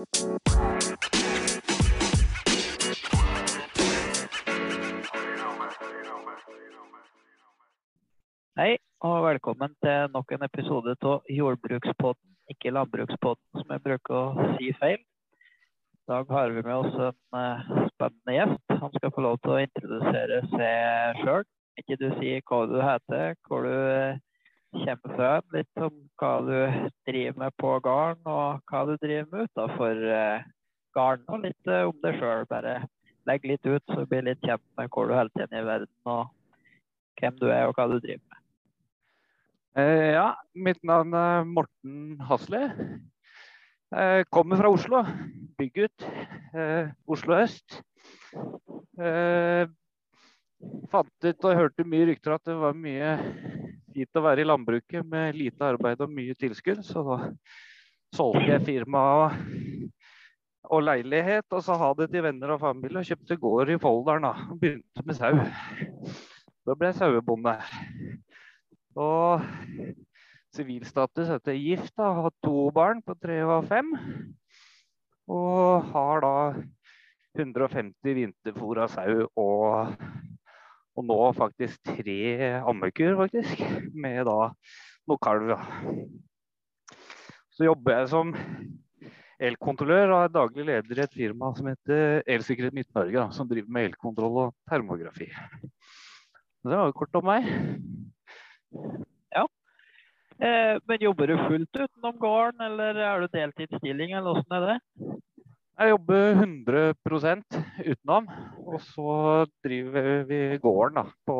Hei, og velkommen til nok en episode av Jordbrukspodden, ikke Landbrukspodden, som jeg bruker å si feil. I dag har vi med oss en eh, spennende gjest. Han skal få lov til å introdusere seg sjøl. Ikke du sier hva du heter, hvor du eh, kommer litt om hva du driver med på gården, og hva du driver med utenfor uh, gården, og litt eh, om deg sjøl. Bare legg litt ut, så blir litt kjent med hvor du holder til i verden, og hvem du er, og hva du driver med. Eh, ja, mitt navn er Morten Hasle. Jeg kommer fra Oslo. Bygutt. Eh, Oslo øst. Eh, fant ut og hørte mye rykter at det var mye fint å være i landbruket med lite arbeid og mye tilskudd. Så da solgte jeg firma og, og leilighet, og så ha det til venner og familie. Og kjøpte gård i Folldalen da, og begynte med sau. Da ble jeg sauebonde. Og sivilstatus etter gift. da, Har to barn på tre og fem. Og har da 150 vinterfòra sau og, og nå faktisk tre ammekuer, faktisk. Med da noe kalv. Så jobber jeg som elkontrollør og er daglig leder i et firma som heter Elsikkerhet Midt-Norge, som driver med elkontroll og termografi. Det var jo kort om meg. Eh, men jobber du fullt utenom gården, eller er du deltidsstilling, eller åssen er det? Jeg jobber 100% utenom, og så driver vi gården da, på,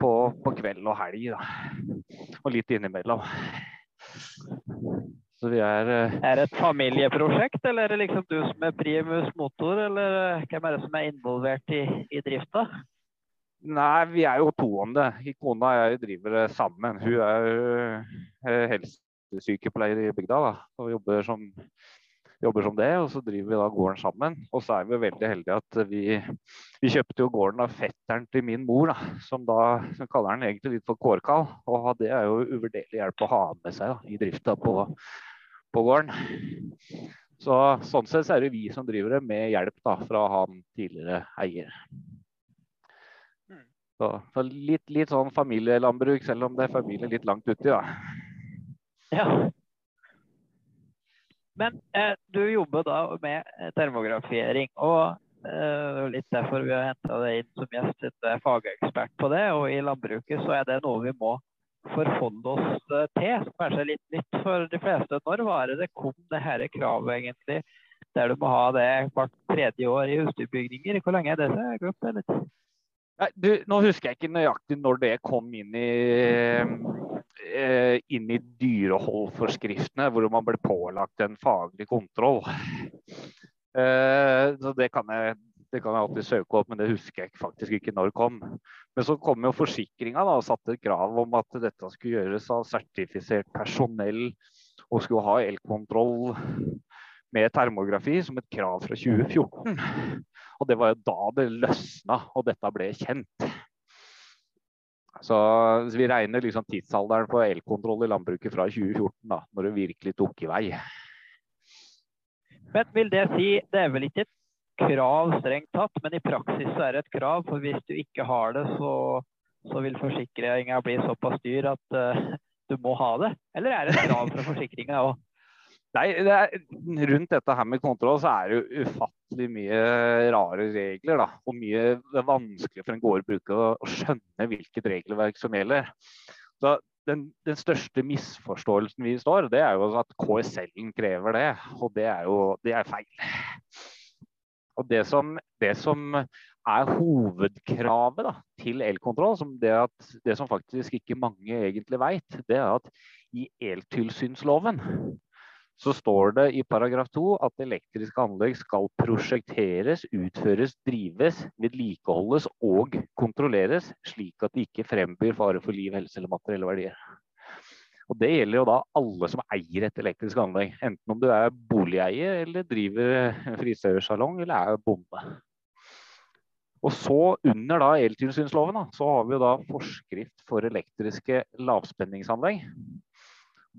på, på kveld og helg. Da. Og litt innimellom. Så vi er eh, Er det et familieprosjekt, eller er det liksom du som er primus motor, eller eh, hvem er det som er involvert i, i drifta? Nei, vi er jo to om det. Kona og jeg driver det sammen. Hun er jo helsesykepleier i bygda da, og jobber som, jobber som det. Og så driver vi da gården sammen. Og så er vi veldig heldige at vi, vi kjøpte jo gården av fetteren til min mor, da, som da som kaller den egentlig litt for kårkall. Og det er jo uvurderlig hjelp å ha med seg da, i drifta på, på gården. Så Sånn sett er det vi som driver det, med hjelp da, fra han tidligere eier. Så, så litt, litt, sånn familielandbruk, selv om det er familie litt langt uti, da. Ja. Men eh, du jobber da med termografering, og eh, litt derfor vi har henta deg inn som gjest, du er fagekspert på det. Og i landbruket så er det noe vi må forholde oss eh, til, som kanskje er litt nytt for de fleste. Når var det det kom det dette kravet, egentlig, der du må ha det hvert tredje år i husdyrbygninger? Hvor lenge er det? Jeg glemte det litt. Nei, du, nå husker jeg ikke nøyaktig når det kom inn i, eh, inn i dyreholdforskriftene, hvor man ble pålagt en faglig kontroll. Eh, så det kan, jeg, det kan jeg alltid søke opp, men det husker jeg faktisk ikke når det kom. Men så kom jo forsikringa og satte et krav om at dette skulle gjøres av sertifisert personell og skulle ha elkontroll med termografi som et krav fra 2014. Og det var jo da det løsna, og dette ble kjent. Så, så vi regner liksom tidsalderen på elkontroll i landbruket fra 2014, da, når det virkelig tok i vei. Men vil det si, det er vel ikke et krav strengt tatt, men i praksis så er det et krav. For hvis du ikke har det, så, så vil forsikringa bli såpass dyr at uh, du må ha det? Eller er det et krav fra forsikringa òg? Nei, det er, Rundt dette her med kontroll så er det jo ufattelig mye rare regler. da, Og mye det er vanskelig for en gårdbruker å, å skjønne hvilket regelverk som gjelder. Så den, den, største misforståelsen vi står, det er jo at KSL-en krever det. Og det er jo det er feil. Og det som, det som er hovedkravet da, til elkontroll, som det, at, det som faktisk ikke mange egentlig veit, det er at i eltilsynsloven så står det i paragraf 2 at elektriske anlegg skal prosjekteres, utføres, drives, vedlikeholdes og kontrolleres, slik at det ikke frembyr fare for liv, helse eller materielle verdier. Og Det gjelder jo da alle som eier et elektrisk anlegg. Enten om du er boligeier eller driver frisørsalong eller er bonde. Og så Under da eltilsynsloven da, så har vi jo da forskrift for elektriske lavspenningsanlegg.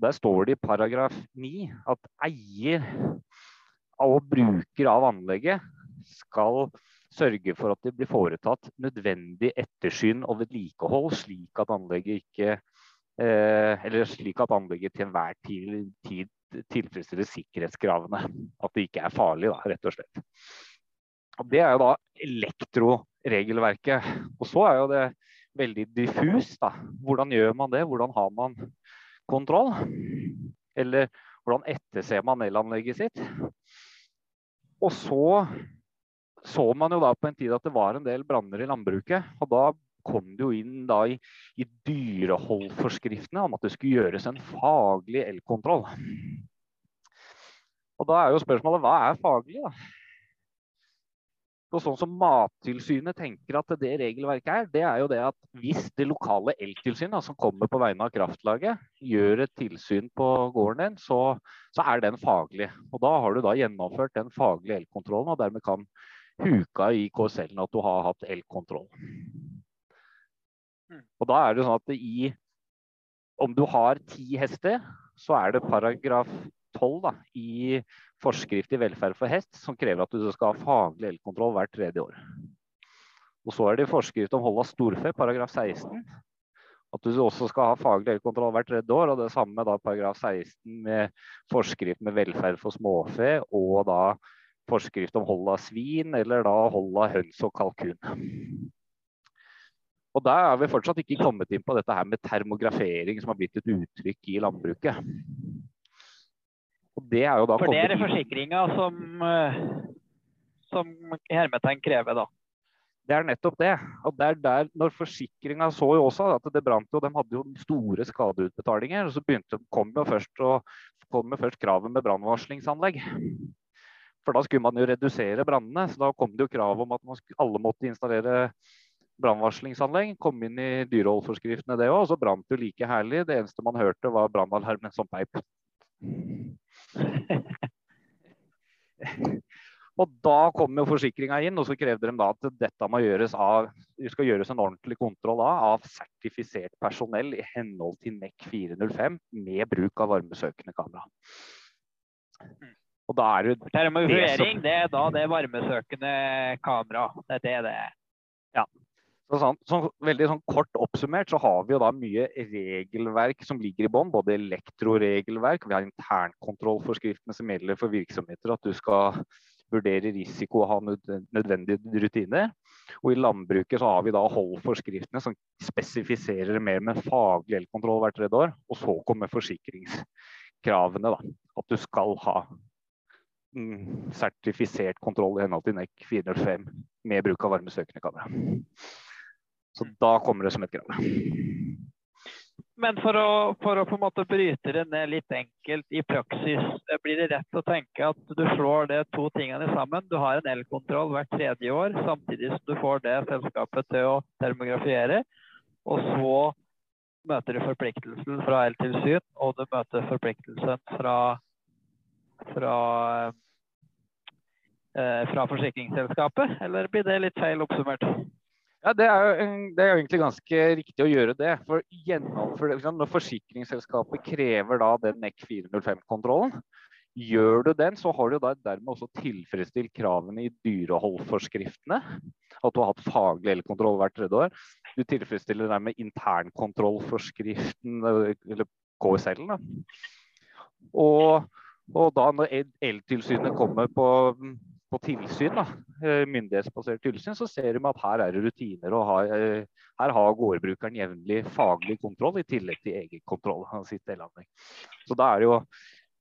Der står det i paragraf 9 at eier og bruker av anlegget skal sørge for at det blir foretatt nødvendig ettersyn og vedlikehold, slik at anlegget ikke eh, eller slik at anlegget til enhver tid, tilfredsstiller sikkerhetskravene. At det ikke er farlig, da, rett og slett. Og det er jo da elektroregelverket. Og så er jo det veldig diffus. da. Hvordan gjør man det? Hvordan har man kontroll? Eller hvordan etterser man elanlegget sitt? Og så så man jo da på en tid at det var en del branner i landbruket. Og da kom det jo inn da i, i dyreholdforskriftene om at det skulle gjøres en faglig elkontroll. Og da er jo spørsmålet hva er faglig, da? Og sånn som Mattilsynet tenker at det regelverket er, det er jo det at hvis det lokale eltilsynet som kommer på vegne av kraftlaget, gjør et tilsyn på gården din, så, så, er den faglig. Og da har du da gjennomført den faglige elkontrollen, og dermed kan huka i KSL-en at du har hatt elkontroll. Mm. Og da er det sånn at i Om du har ti hester, så er det paragraf 12 da, i forskrift i velferd for hest som krever at du skal ha faglig elkontroll hvert tredje år. Og så er det forskrift om hold av storfe, paragraf 16. At du også skal ha faglig elkontroll hvert tredje år. Og det samme med da paragraf 16 med forskrift med velferd for småfe og da forskrift om hold av svin eller da hold av høns og kalkun. Og der er vi fortsatt ikke kommet inn på dette her med termografering, som har blitt et uttrykk i landbruket. Det er jo For det er forsikringa som, eh, som hermetegn krever, da. Det er nettopp det. Og det er der, når Forsikringa så jo også at det brant, og de hadde jo store skadeutbetalinger. og Så begynte, kom jo først, og, kom først kravet med brannvarslingsanlegg. For da skulle man jo redusere brannene. Så da kom det jo krav om at skulle, alle måtte installere brannvarslingsanlegg. Kom inn i dyreholdforskriftene det òg. Og så brant det jo like herlig. Det eneste man hørte var brannalarmen som peip. og da kom jo forsikringa inn, og så krevde de da at dette må gjøres av, det skal gjøres en ordentlig kontroll av, av sertifisert personell i henhold til NEC 405 med bruk av varmesøkende kamera. Og da er det, Termofuering, det er da det varmesøkende kamera. Det er det det er. Ja. Så sånn, sånn, veldig sånn kort oppsummert så har vi jo da mye regelverk som ligger i bånn. Både elektroregelverk, vi har internkontrollforskriftene som gjelder for virksomheter. At du skal vurdere risiko og ha nødvendige rutiner. Og i landbruket så har vi da holdforskriftene som spesifiserer mer med faglig elkontroll hvert tredje år. Og så kommer forsikringskravene. da, At du skal ha mm, sertifisert kontroll i henhold til NEC 405 med bruk av varmesøkende kamera. Så da kommer det som et krav. Men for å, for å, på en måte bryte det ned litt enkelt i praksis, blir det rett å tenke at du slår det to tingene sammen. Du har en elkontroll hvert tredje år, samtidig som du får det selskapet til å termografiere. Og så møter du forpliktelsen fra eltilsyn, og du møter forpliktelsen fra, fra, eh, fra forsikringsselskapet. Eller blir det litt feil oppsummert? Ja, det er, jo, det er, jo, egentlig ganske riktig å gjøre det. For, for Når forsikringsselskapet krever da den NEC 405-kontrollen, gjør du den, så har du da dermed også tilfredsstilt kravene i dyreholdforskriftene. At du har hatt faglig elkontroll hvert tredje år. Du tilfredsstiller dermed internkontrollforskriften, eller KSL-en. Og, og da når Eltilsynet kommer på på tilsyn, da, eh, myndighetsbasert tilsyn, så ser de at her er det rutiner. og har, eh, Her har gårdbrukeren jevnlig faglig kontroll i tillegg til egenkontroll. av sitt delandring. Så da er det jo,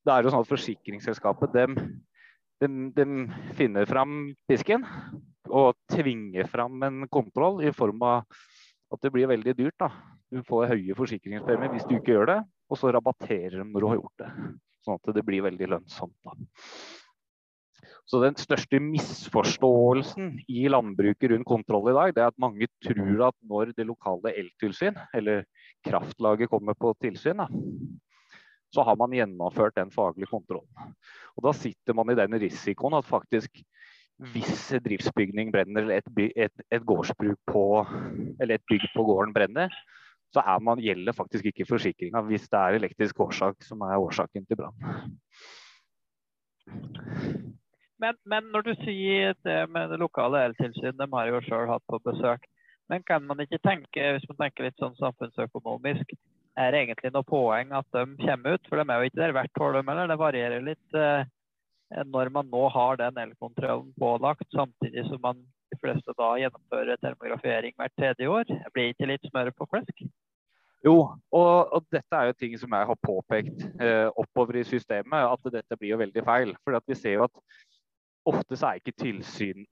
det er jo sånn at Forsikringsselskapet dem, dem, dem finner fram pisken og tvinger fram en kontroll i form av at det blir veldig dyrt. da. Du får høye forsikringspremier hvis du ikke gjør det, og så rabatterer de når du har gjort det. Sånn at det blir veldig lønnsomt. da. Så den største misforståelsen i landbruket rundt kontroll i dag, det er at mange tror at når det lokale eltilsyn, eller kraftlaget, kommer på tilsyn, da, så har man gjennomført den faglige kontrollen. Og da sitter man i den risikoen at faktisk hvis driftsbygning brenner, eller et, et, et gårdsbruk på, eller et bygg på gården brenner, så man, gjelder faktisk ikke forsikringa hvis det er elektrisk årsak som er årsaken til brann. Men, men, når du sier det med det lokale eltilsyn, de har jo sjøl hatt på besøk. Men kan man ikke tenke, hvis man tenker litt sånn samfunnsøkonomisk, er det egentlig noe poeng at de kommer ut? For de er jo ikke der hvert år, de heller. Det varierer litt eh, når man nå har den elkontrollen pålagt, samtidig som man de fleste da gjennomfører termografering hvert tredje år. Blir ikke litt smør på flesk? Jo, og, og, dette er jo ting som jeg har påpekt eh, oppover i systemet, at dette blir jo veldig feil. For vi ser jo at ofte så er ikke tilsyn,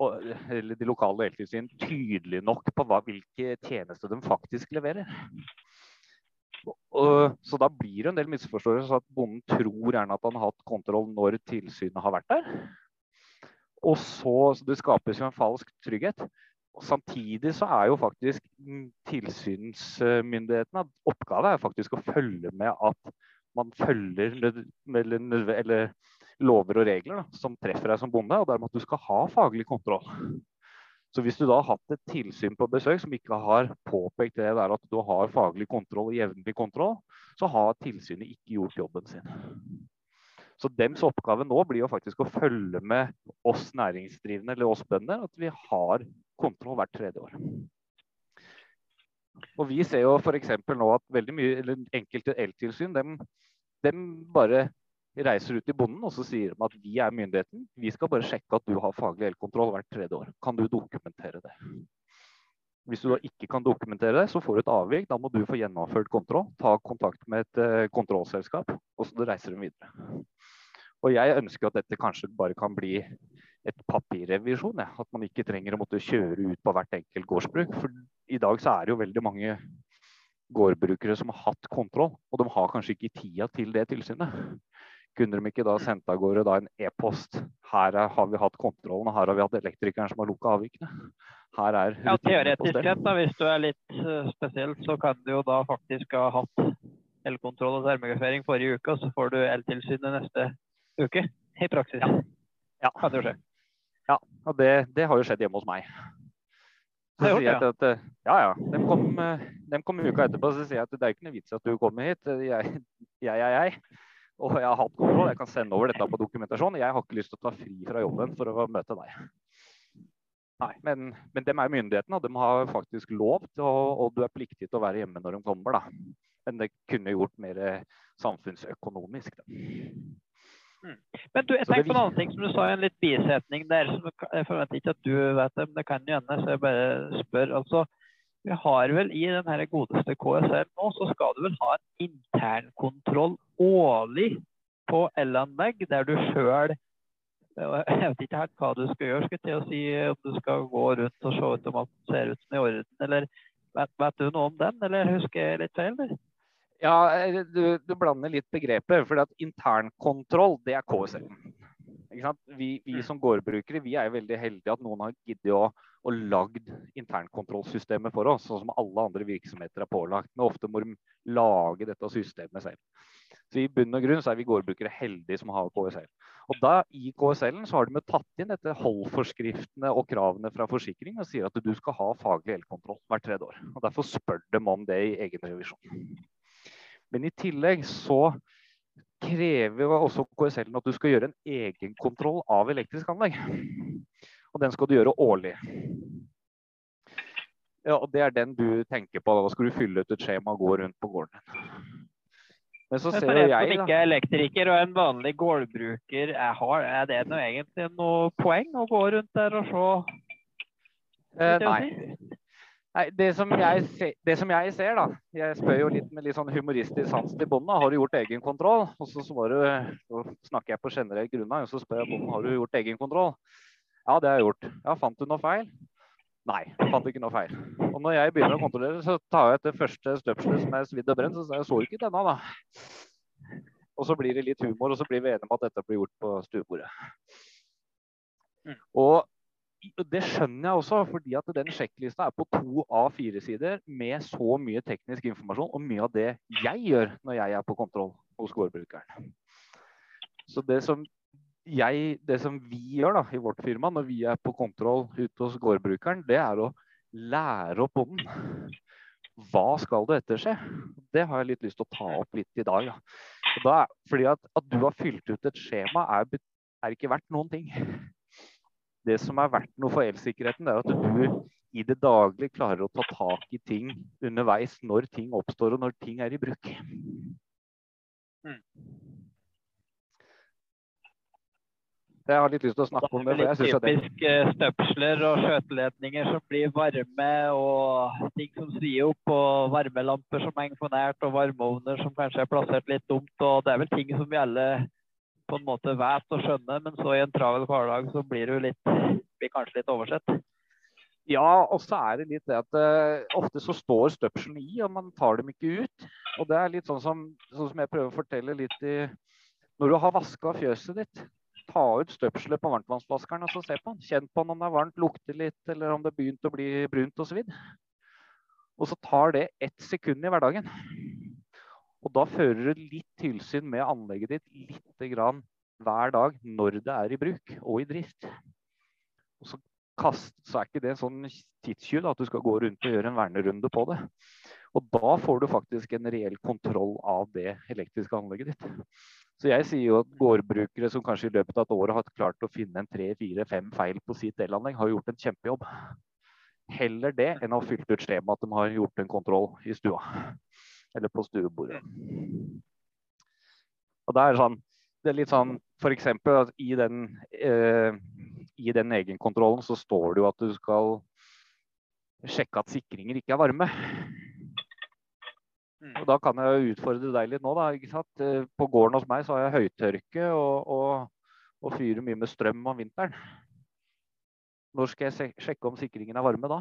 eller de lokale deltilsyn tydelige nok på hva, hvilke tjenester de faktisk leverer. Så da blir det en del misforståelser, at bonden tror gjerne at han har hatt kontroll når tilsynet har vært der. Og så, så Det skapes jo en falsk trygghet. Og Samtidig så er jo faktisk tilsynsmyndighetene oppgave er faktisk å følge med at man følger eller, eller lover og regler da, som treffer deg som bonde, og dermed at du skal ha faglig kontroll. Så hvis du da har hatt et tilsyn på besøk som ikke har påpekt det der at du har faglig kontroll og jevnlig kontroll, så har tilsynet ikke gjort jobben sin. Så dems oppgave nå blir jo faktisk å følge med oss næringsdrivende eller oss bønder, at vi har kontroll hvert tredje år. Og Vi ser jo f.eks. nå at veldig mye, eller enkelte eltilsyn dem, bare reiser ut i bonden og så sier de at vi er myndigheten. Vi skal bare sjekke at du har faglig elkontroll hvert tredje år. Kan du dokumentere det? Hvis du da ikke kan dokumentere det, så får du et avvik. Da må du få gjennomført kontroll. Ta kontakt med et uh, kontrollselskap, og så reiser de videre. Og jeg ønsker at dette kanskje bare kan bli et papirrevisjon. Ja. At man ikke trenger å måtte kjøre ut på hvert enkelt gårdsbruk. For i dag så er det jo veldig mange gårdbrukere som har hatt kontroll, og de har kanskje ikke tida til det tilsynet. Kunne de ikke da sendt av gårde en e-post? Her er, har vi hatt kontrollen, og her har vi hatt elektrikeren som har lukka avvikene. Her er ja, Teoretisk sett, da, hvis du er litt spesielt spesiell, så kan du jo da faktisk ha hatt elkontroll og termografering forrige uke, og så får du eltilsynet neste uke. I praksis. Ja. ja. Kan det jo skje. Ja, og det, det, har jo skjedd hjemme hos meg. Så sier jeg at, eh, ja, ja. De kom, eh, de kom uka etterpå så sier jeg at det er ikke noe vits at du kommer hit. Jeg, jeg er jeg. Og jeg har hatt kontroll. Jeg kan sende over dette på dokumentasjon. Jeg har ikke lyst til å ta fri fra jobben for å møte deg. Nei, men, men de er myndighetene, og de har faktisk lov til å, og du er pliktig til å være hjemme når de kommer. da. Men det kunne gjort mer samfunnsøkonomisk. Da. Mm. Men du, jeg tenker på en annen ting som du sa i en litt bisetning der. som Jeg forventer ikke at du vet det, men det kan jo hende, så jeg bare spør. altså vi har vel I den godeste KSL nå, så skal du vel ha en internkontroll årlig på elanlegg, der du sjøl Jeg vet ikke helt hva du skal gjøre. skal til å si Om du skal gå rundt og se ut om alt ser ut som i orden. eller vet, vet du noe om den, eller husker jeg litt feil? der? Ja, eh, du, du, blander litt begreper. For internkontroll, det er KSL. Vi, vi, mm. som gårdbrukere vi er jo veldig heldige at noen har giddet å, å lagd internkontrollsystemet for oss, sånn som alle andre virksomheter er pålagt. Men ofte må de lage dette systemet selv. Så I bunn og grunn så er vi gårdbrukere heldige som har KSL. Og da I KSL-en så har de tatt inn dette holdforskriftene og kravene fra forsikring og sier at du skal ha faglig elkontroll hvert tredje år. Og Derfor spør de om det i egen revisjon. Men i tillegg så krever også KSL-en at du skal gjøre en egenkontroll av elektrisk anlegg. Og den skal du gjøre årlig. Ja, og Det er den du tenker på. Da skal du fylle ut et skjema og gå rundt på gården din. Men så ser jeg, som ikke er elektriker og en vanlig gårdbruker, er, er det noe, egentlig noe poeng å gå rundt der og se? Eh, nei. Nei, det som, se, det som, jeg ser, da Jeg spør jo litt med litt sånn humoristisk sans til bonden. Har du gjort egenkontroll? Og så svarer så snakker jeg på generelt grunnlag, og så spør jeg bonden har du gjort egenkontroll. Ja, det har jeg gjort. Ja, Fant du noe feil? Nei, jeg fant ikke noe feil. Og når jeg begynner å kontrollere, så tar jeg etter første støpselet som er svidd og brent, så sier jeg så ikke denne, da. Og så blir det litt humor, og så blir vi enige om at dette blir gjort på stuebordet. Mm. Og det skjønner jeg også, fordi at den sjekklista er på to av fire sider med så mye teknisk informasjon og mye av det jeg gjør når jeg er på kontroll hos gårdbrukeren. Så det som, jeg, det som vi gjør da, i vårt firma når vi er på kontroll ute hos gårdbrukeren, det er å lære opp bonden. Hva skal det etterse? Det har jeg litt lyst til å ta opp litt i dag. Da. Da, fordi at, at, du har fylt ut et skjema, er, er ikke verdt noen ting. Det som er verdt noe for elsikkerheten, er at du i det daglige klarer å ta tak i ting underveis når ting oppstår og når ting er i bruk. Mm. Jeg har litt lyst til å snakke om det. Det er typisk det... støpsler og skjøteledninger som blir varme, og ting som svir opp, og varmelamper som henger for nært, og varmeovner som kanskje er plassert litt dumt. og Det er vel ting som vi alle på en måte vet og skjønner, men så i en travel hverdag så blir det litt, blir kanskje litt oversett. Ja, og så er det litt det at uh, ofte så står støpslene i, og man tar dem ikke ut. Og det er litt sånn som, sånn som jeg prøver å fortelle litt i Når du har vaska fjøset ditt, ta ut støpselet på varmtvannsvaskeren og så se på den. Kjenn på den om det er varmt, lukter litt, eller om det har begynt å bli brunt og svidd. Og så tar det ett sekund i hverdagen. Og da fører du litt tilsyn med anlegget ditt lite grann hver dag når det er i bruk og i drift. Og så kast, så er ikke det sånn tidstyv at du skal gå rundt og gjøre en vernerunde på det. Og da får du faktisk en reell kontroll av det elektriske anlegget ditt. Så jeg sier jo at gårdbrukere som kanskje i løpet av et år har klart å finne en tre, fire, fem feil på sitt elanlegg, har gjort en kjempejobb. Heller det enn å ha fylt ut skjemaet at de har gjort en kontroll i stua. Eller på stuebordet. Og det er sånn det er litt sånn f.eks. at i den eh, i den egenkontrollen så står det jo at du skal sjekke at sikringer ikke er varme. Mm. Og Da kan jeg utfordre deg litt nå. da, ikke sant? Eh, på gården hos meg så har jeg høytørke og, og, og fyrer mye med strøm om vinteren. Når skal jeg sjekke om sikringen er varme da?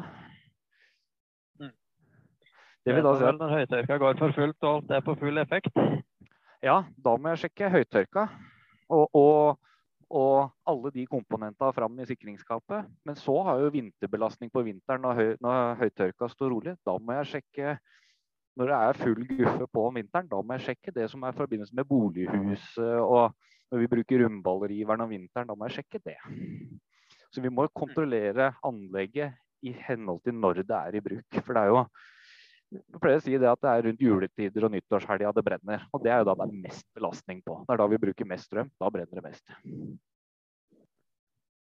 Det vil da si at Når høytørka går for fullt og alt er på full effekt? Ja, da må jeg sjekke høytørka. Og, og og alle de komponentene fram i sikringsskapet. Men så har jeg jo vinterbelastning på vinteren når, høy, når høytørka står rolig. Da må jeg sjekke når det er full guffe på om vinteren, da må jeg sjekke det som er i forbindelse med bolighuset. Og når vi bruker rundballeriveren om vinteren, da må jeg sjekke det. Så vi må kontrollere anlegget i henhold til når det er i bruk. For det er jo jeg pleier å si det at det er rundt juletider og nyttårshelga det brenner. Og det er jo da det er mest belastning på. Det er da vi bruker mest strøm. Da brenner det mest.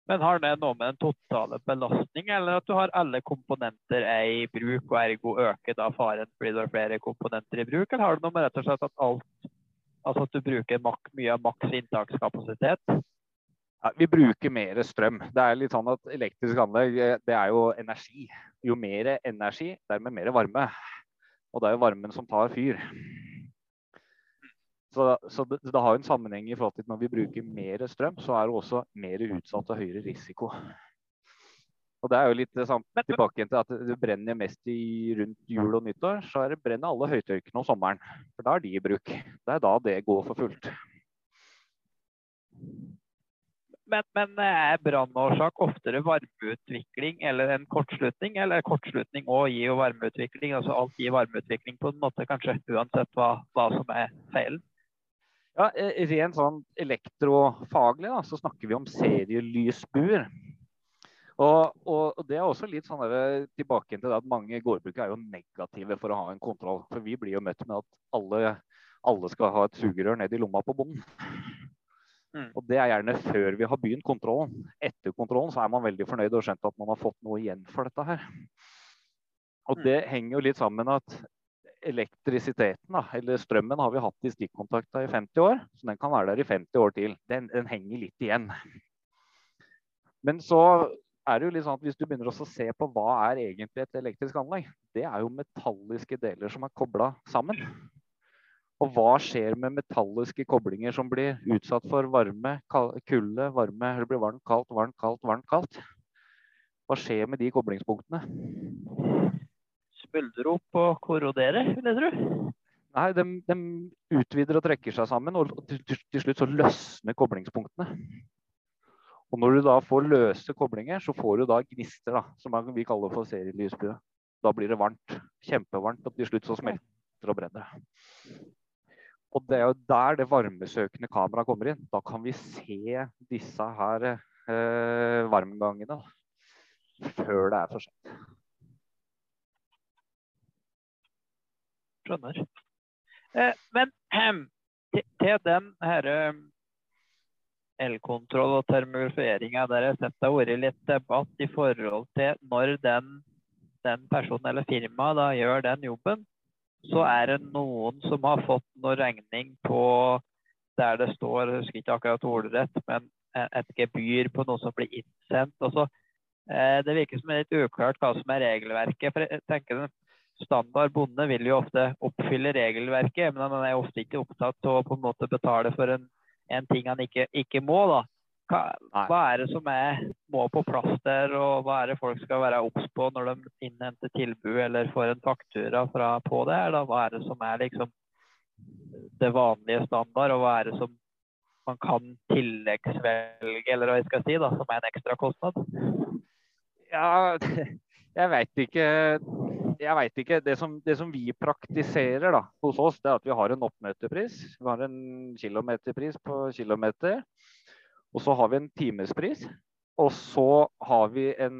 Men har det noe med den totale belastning, eller at du har alle komponenter er i bruk, og ergo øker da faren fordi det er flere komponenter i bruk, eller har det noe med rett og slett at alt Altså at du bruker mye av maks inntakskapasitet? Ja, vi bruker mer strøm. Det er litt sånn at Elektrisk anlegg eh, det er jo energi. Jo mer energi, dermed mer varme. Og det er jo varmen som tar fyr. Så, så det, det, har en sammenheng i forhold til at når vi bruker mer strøm, så er det også mer utsatt og høyere risiko. Og det er jo litt sånn tilbake til at det brenner mest i rundt jul og nyttår. Så er det brenner alle høytørkene om sommeren. For da er de i bruk. Det er da det går for fullt. Men, men er brannårsak oftere varmeutvikling eller en kortslutning? Eller kortslutning òg gir jo varmeutvikling? Altså alt gir varmeutvikling på en måte, kanskje uansett hva, hva som er feilen? Ja, eh, Rent sånn elektrofaglig da, så snakker vi om serielysbuer. Og, og, Det er også litt sånn der, tilbake til det at mange gårdbrukere er jo negative for å ha en kontroll. For vi blir jo møtt med at alle, alle skal ha et sugerør ned i lomma på bonden. Mm. Og Det er gjerne før vi har begynt kontrollen. Etter kontrollen så er man veldig fornøyd og skjønt at man har fått noe igjen for dette her. Og mm. Det henger jo litt sammen med at elektrisiteten, eller strømmen, har vi hatt i stikkontakta i 50 år. Så den kan være der i 50 år til. Den, den henger litt igjen. Men så er det jo litt sånn at hvis du begynner å se på hva er egentlig et elektrisk anlegg, det er jo metalliske deler som er kobla sammen. Og hva skjer med metalliske koblinger som blir utsatt for varme, kulde, varme, eller blir varmt, kaldt, varmt, kaldt, varmt, kaldt? Hva skjer med de koblingspunktene? Smuldrer opp og korrodere, vil jeg tro. Nei, de, de, utvider og trekker seg sammen, og til, til, slutt så løsner koblingspunktene. Og når du da får løse koblinger, så får du da gnister, da, som vi kaller for serielysbue. Da blir det varmt. Kjempevarmt, og til slutt så smelter og brenner det. Og det er jo der det varmesøkende kameraet kommer inn. Da kan vi se disse her eh, varmgangene før det er for sent. Skjønner. Eh, men til, til den herre elkontroll og termografering jeg har sett det har vært litt debatt i forhold til når den, den personen eller firmaet gjør den jobben, så er det noen som har fått noe regning på der det står, jeg husker ikke akkurat ordrett, men et gebyr på noe som blir innsendt. Så, eh, det virker som det er litt uklart hva som er regelverket. for jeg tenker Standard bonde vil jo ofte oppfylle regelverket, men han er ofte ikke opptatt av å på en måte betale for en, en ting han ikke, ikke må. da. Hva, hva, er det som er, må på plass der, og hva er det folk skal være obs på når de innhenter tilbud eller får en faktura fra, på det? da? Hva er det som er liksom det vanlige standard, og hva er det som man kan tilleggsvelge, eller hva jeg skal si, da, som er en ekstra kostnad? Ja, jeg veit ikke. Jeg veit ikke. Det som, det som, vi praktiserer da, hos oss, det er at vi har en oppmøtepris. Vi har en kilometerpris på kilometer. Og så har vi en timespris. Og så har vi en,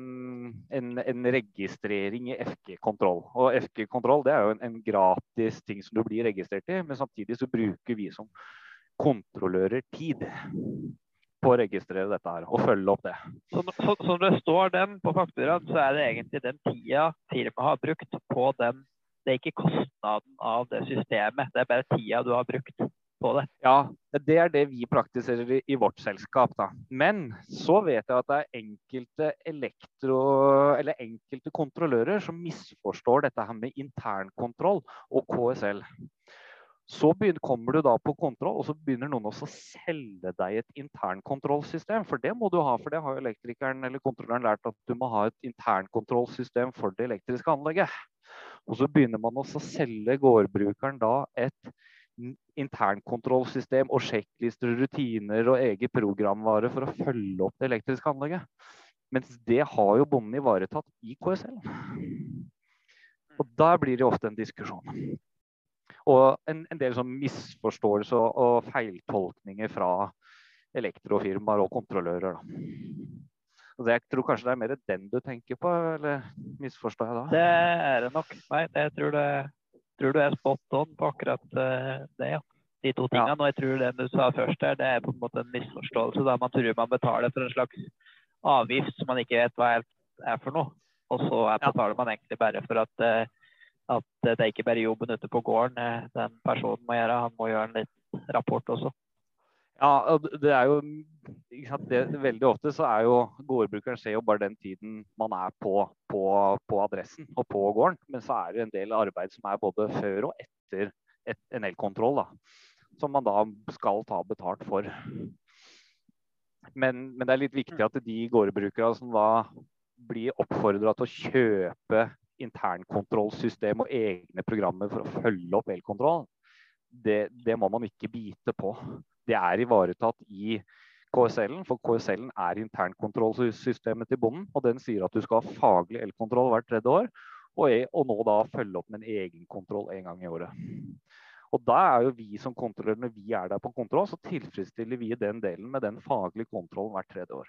en, en registrering i FG-kontroll. Og FG-kontroll det er jo en, en, gratis ting som du blir registrert i, men samtidig så bruker vi som kontrollører tid på å registrere dette her og følge opp det. Så, Som det står den på fakturaen, så er det egentlig den tida firmaet har brukt på den. Det er ikke kostnaden av det systemet, det er bare tida du har brukt på det. Ja, det er det vi praktiserer i, i vårt selskap. Da. Men så vet jeg at det er enkelte elektro, eller enkelte kontrollører som misforstår dette her med internkontroll og KSL. Så begynner, kommer du da på kontroll, og så begynner noen også å selge deg et internkontrollsystem. For det må du ha, for det har jo elektrikeren eller kontrolløren lært at du må ha et internkontrollsystem for det elektriske anlegget. Og så begynner man også å selge gårdbrukeren da et internkontrollsystem og sjekklister, rutiner og eget programvare for å følge opp det elektriske anlegget. Mens det har jo bonden ivaretatt i KSL. Og der blir det ofte en diskusjon. Og en, en del sånn misforståelser og, og feiltolkninger fra elektrofirmaer og kontrollører. Da. jeg tror kanskje det er mer den du tenker på, eller misforstår jeg da? Det er det nok. Nei, jeg tror det tror du er spot on på akkurat eh, det, ja. De to tingene. Og jeg tror det du sa først her, det er på en måte en misforståelse. da Man tror man betaler for en slags avgift som man ikke vet hva er for noe. Og så betaler man egentlig bare for at, eh, at det er ikke bare jobben ute på gården eh, den personen må gjøre. Han må gjøre en liten rapport også. Ja, det er jo det, Veldig ofte så er jo gårdbrukeren ser jo bare den tiden man er på, på, på, adressen og på gården. Men så er det en del arbeid som er både før og etter et, en elkontroll. Som man da skal ta betalt for. Men, men, det er litt viktig at de gårdbrukerne som da blir oppfordra til å kjøpe internkontrollsystem og egne programmer for å følge opp elkontroll, det, det må man ikke bite på det er ivaretatt i KSL-en, for KSL-en er internkontrollsystemet til bonden. Og den sier at du skal ha faglig elkontroll hvert tredje år, og, og nå da følge opp med en egenkontroll en gang i året. Og da er jo vi som kontrollører, når vi er der på kontroll, så tilfredsstiller vi den delen med den faglige kontrollen hvert tredje år.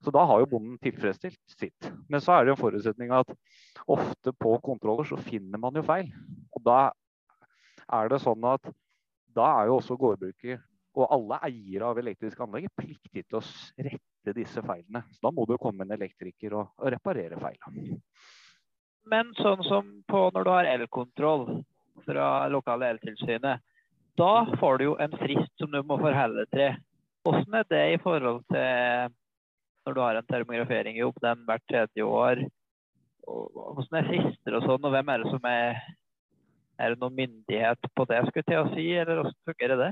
Så da har jo bonden tilfredsstilt sitt. Men så er det en forutsetning at ofte på kontroller så finner man jo feil. Og da er det sånn at da er jo også gårdbruker og alle eiere av elektriske anlegg pliktig til å rette disse feilene. Så da må det komme en elektriker og, og reparere feilene. Men sånn som på når du har elkontroll fra lokale eltilsynet, da får du jo en frist som du må forholde til. Hvordan er det i forhold til når du har en termografering i opp den hvert tredje år? Hvordan er frister og sånn, og hvem er det som er er det noen myndighet på det, skulle til å si, eller hvordan fungerer det?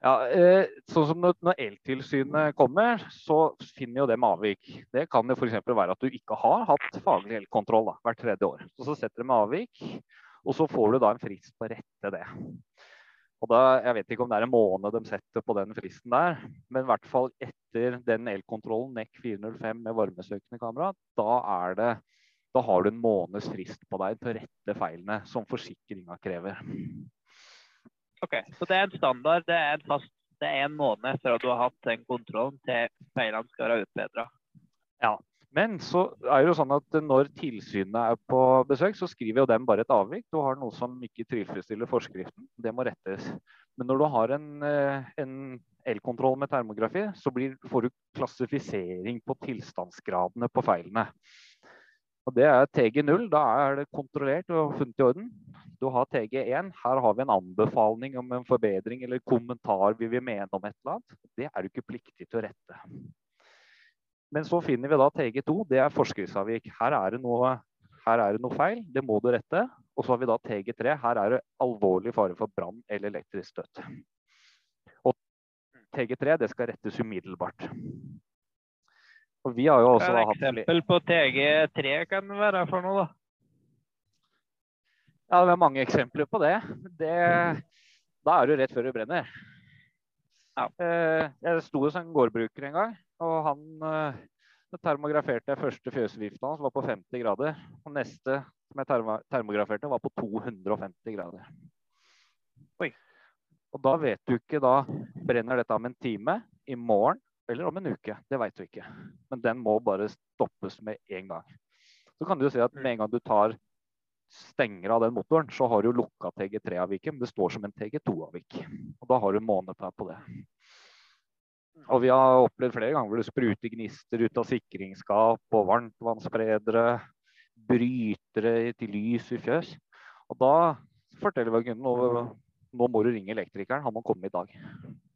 Ja, eh, sånn som Når eltilsynet kommer, så finner jo dem avvik. Det kan jo f.eks. være at du ikke har hatt faglig elkontroll da, hvert tredje år. Så, så setter de avvik, og så får du da en frist på å rette det. Og da, Jeg vet ikke om det er en måned de setter på den fristen der, men i hvert fall etter den elkontrollen NEC 405 med varmesøkende kamera, da er det da har du en måneds frist på deg til å rette feilene som forsikringa krever. Ok, Så det er en standard, det er en fast det er en måned fra du har hatt den kontrollen til feilene skal være utbedra. Ja, men så er det jo sånn at når tilsynet er på besøk, så skriver jo dem bare et avvik. Du har noe som ikke tilfredsstiller forskriften. Det må rettes. Men når du har en, eh, en elkontroll med termografi, så blir, får du klassifisering på tilstandsgradene på feilene. Og Det er TG0. Da er det kontrollert og funnet i orden. Du har TG1. Her har vi en anbefaling om en forbedring eller kommentar vi vil mene om et eller annet. Det er du ikke pliktig til å rette. Men så finner vi da TG2. Det er forskriftsavvik. Her er det noe, er det noe feil. Det må du rette. Og så har vi da TG3. Her er det alvorlig fare for brann eller elektrisk støt. Og TG3 det skal rettes umiddelbart. Og vi har jo også hatt eksempel på TG3 kan det være for noe, da? Ja, det er mange eksempler på det. det da er du rett før du brenner. Ja. Eh, Jeg sto hos en gårdbruker en gang, og han termograferte termograferte første fjøsvifta hans var på 50 grader. Og neste som jeg termograferte, var på 250 grader. Oi. Og da vet du ikke da brenner dette om en time, i morgen eller om en uke. Det vet du ikke. Men den må bare stoppes med en gang. Så kan du jo si at med en gang du tar stenger av den motoren, så har du lukka TG3-avviket, men det står som en TG2-avvik. Og da har du måneplan på det. Og vi har opplevd flere ganger hvor det spruter gnister ut av sikringsskap og varmtvannsspredere, brytere til lys i fjøs. Og da forteller vi kunden nå, nå må du ringe elektrikeren, han må komme i dag.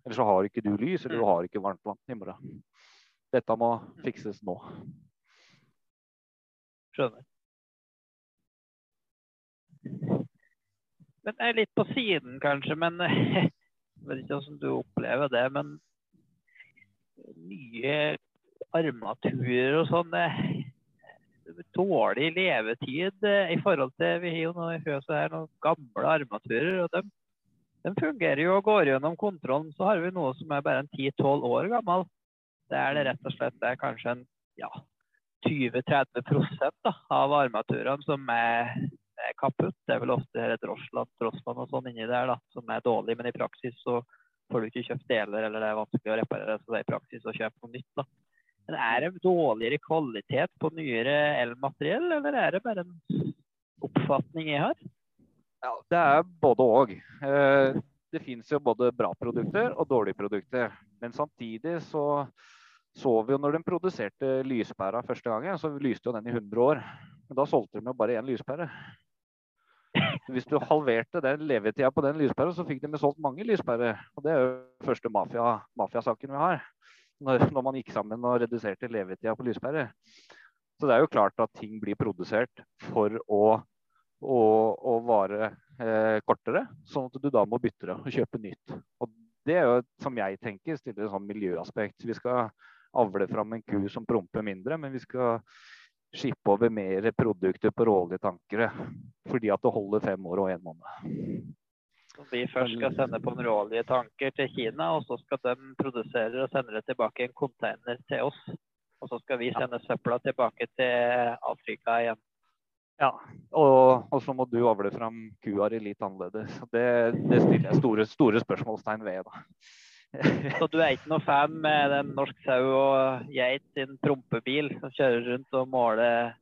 Ellers så har ikke du lys, eller du har ikke varmtvann i morgen. Dette må fikses nå. Skjønner. Men det er litt på siden, kanskje. Men jeg vet ikke hvordan du opplever det. Men nye armaturer og sånn Dårlig levetid eh, i forhold til Vi har jo nå i fjøset her noen gamle armaturer. og de, de fungerer jo og går gjennom kontrollen. Så har vi noe som er bare en 10-12 år gammel. Det er det rett og slett det er kanskje en ja, 20-30 da, av armaturene som er, er kaputt. Det er vel ofte her et Rossland, Rossland og sånn inni der da, som er dårlig, men i praksis så får du ikke kjøpt deler, eller det er vanskelig å reparere, så det er i praksis å kjøpe noe nytt. da. Men er det dårligere kvalitet på nyere elmateriell, eller er det bare en oppfatning jeg har? Ja, det er både og. Eh, Det finnes jo både bra produkter og dårlige produkter. Men samtidig så så vi jo når de produserte lyspæra første gangen, så lyste jo den i 100 år. Men da solgte de jo bare én lyspære. Hvis du halverte den levetida på den lyspæra, så fikk de jo solgt mange lyspærer. Og det er jo første mafia, mafiasaken vi har. Når, når man gikk sammen og reduserte levetida på lyspærer. Så det er jo klart at ting blir produsert for å, å, og vare eh, kortere, sånn at du da må bytte det og kjøpe nytt. Og det er jo, som jeg tenker, stiller et sånn miljøaspekt. Vi skal avle fram en ku som promper mindre, men vi skal skippe over mer produkter på råoljetankere. Fordi at det holder fem år og en måned. Som vi først skal sende på en råoljetanker til Kina, og så skal de produsere og sende det tilbake i en container til oss. Og så skal vi sende søpla tilbake til Afrika igjen. Ja, og, og så må du avle fram kua di litt annerledes. Det, det stiller jeg store, store spørsmålstegn ved. da. Så du er ikke noe fan med den norsk sau og geit sin prompebil som kjører rundt og måler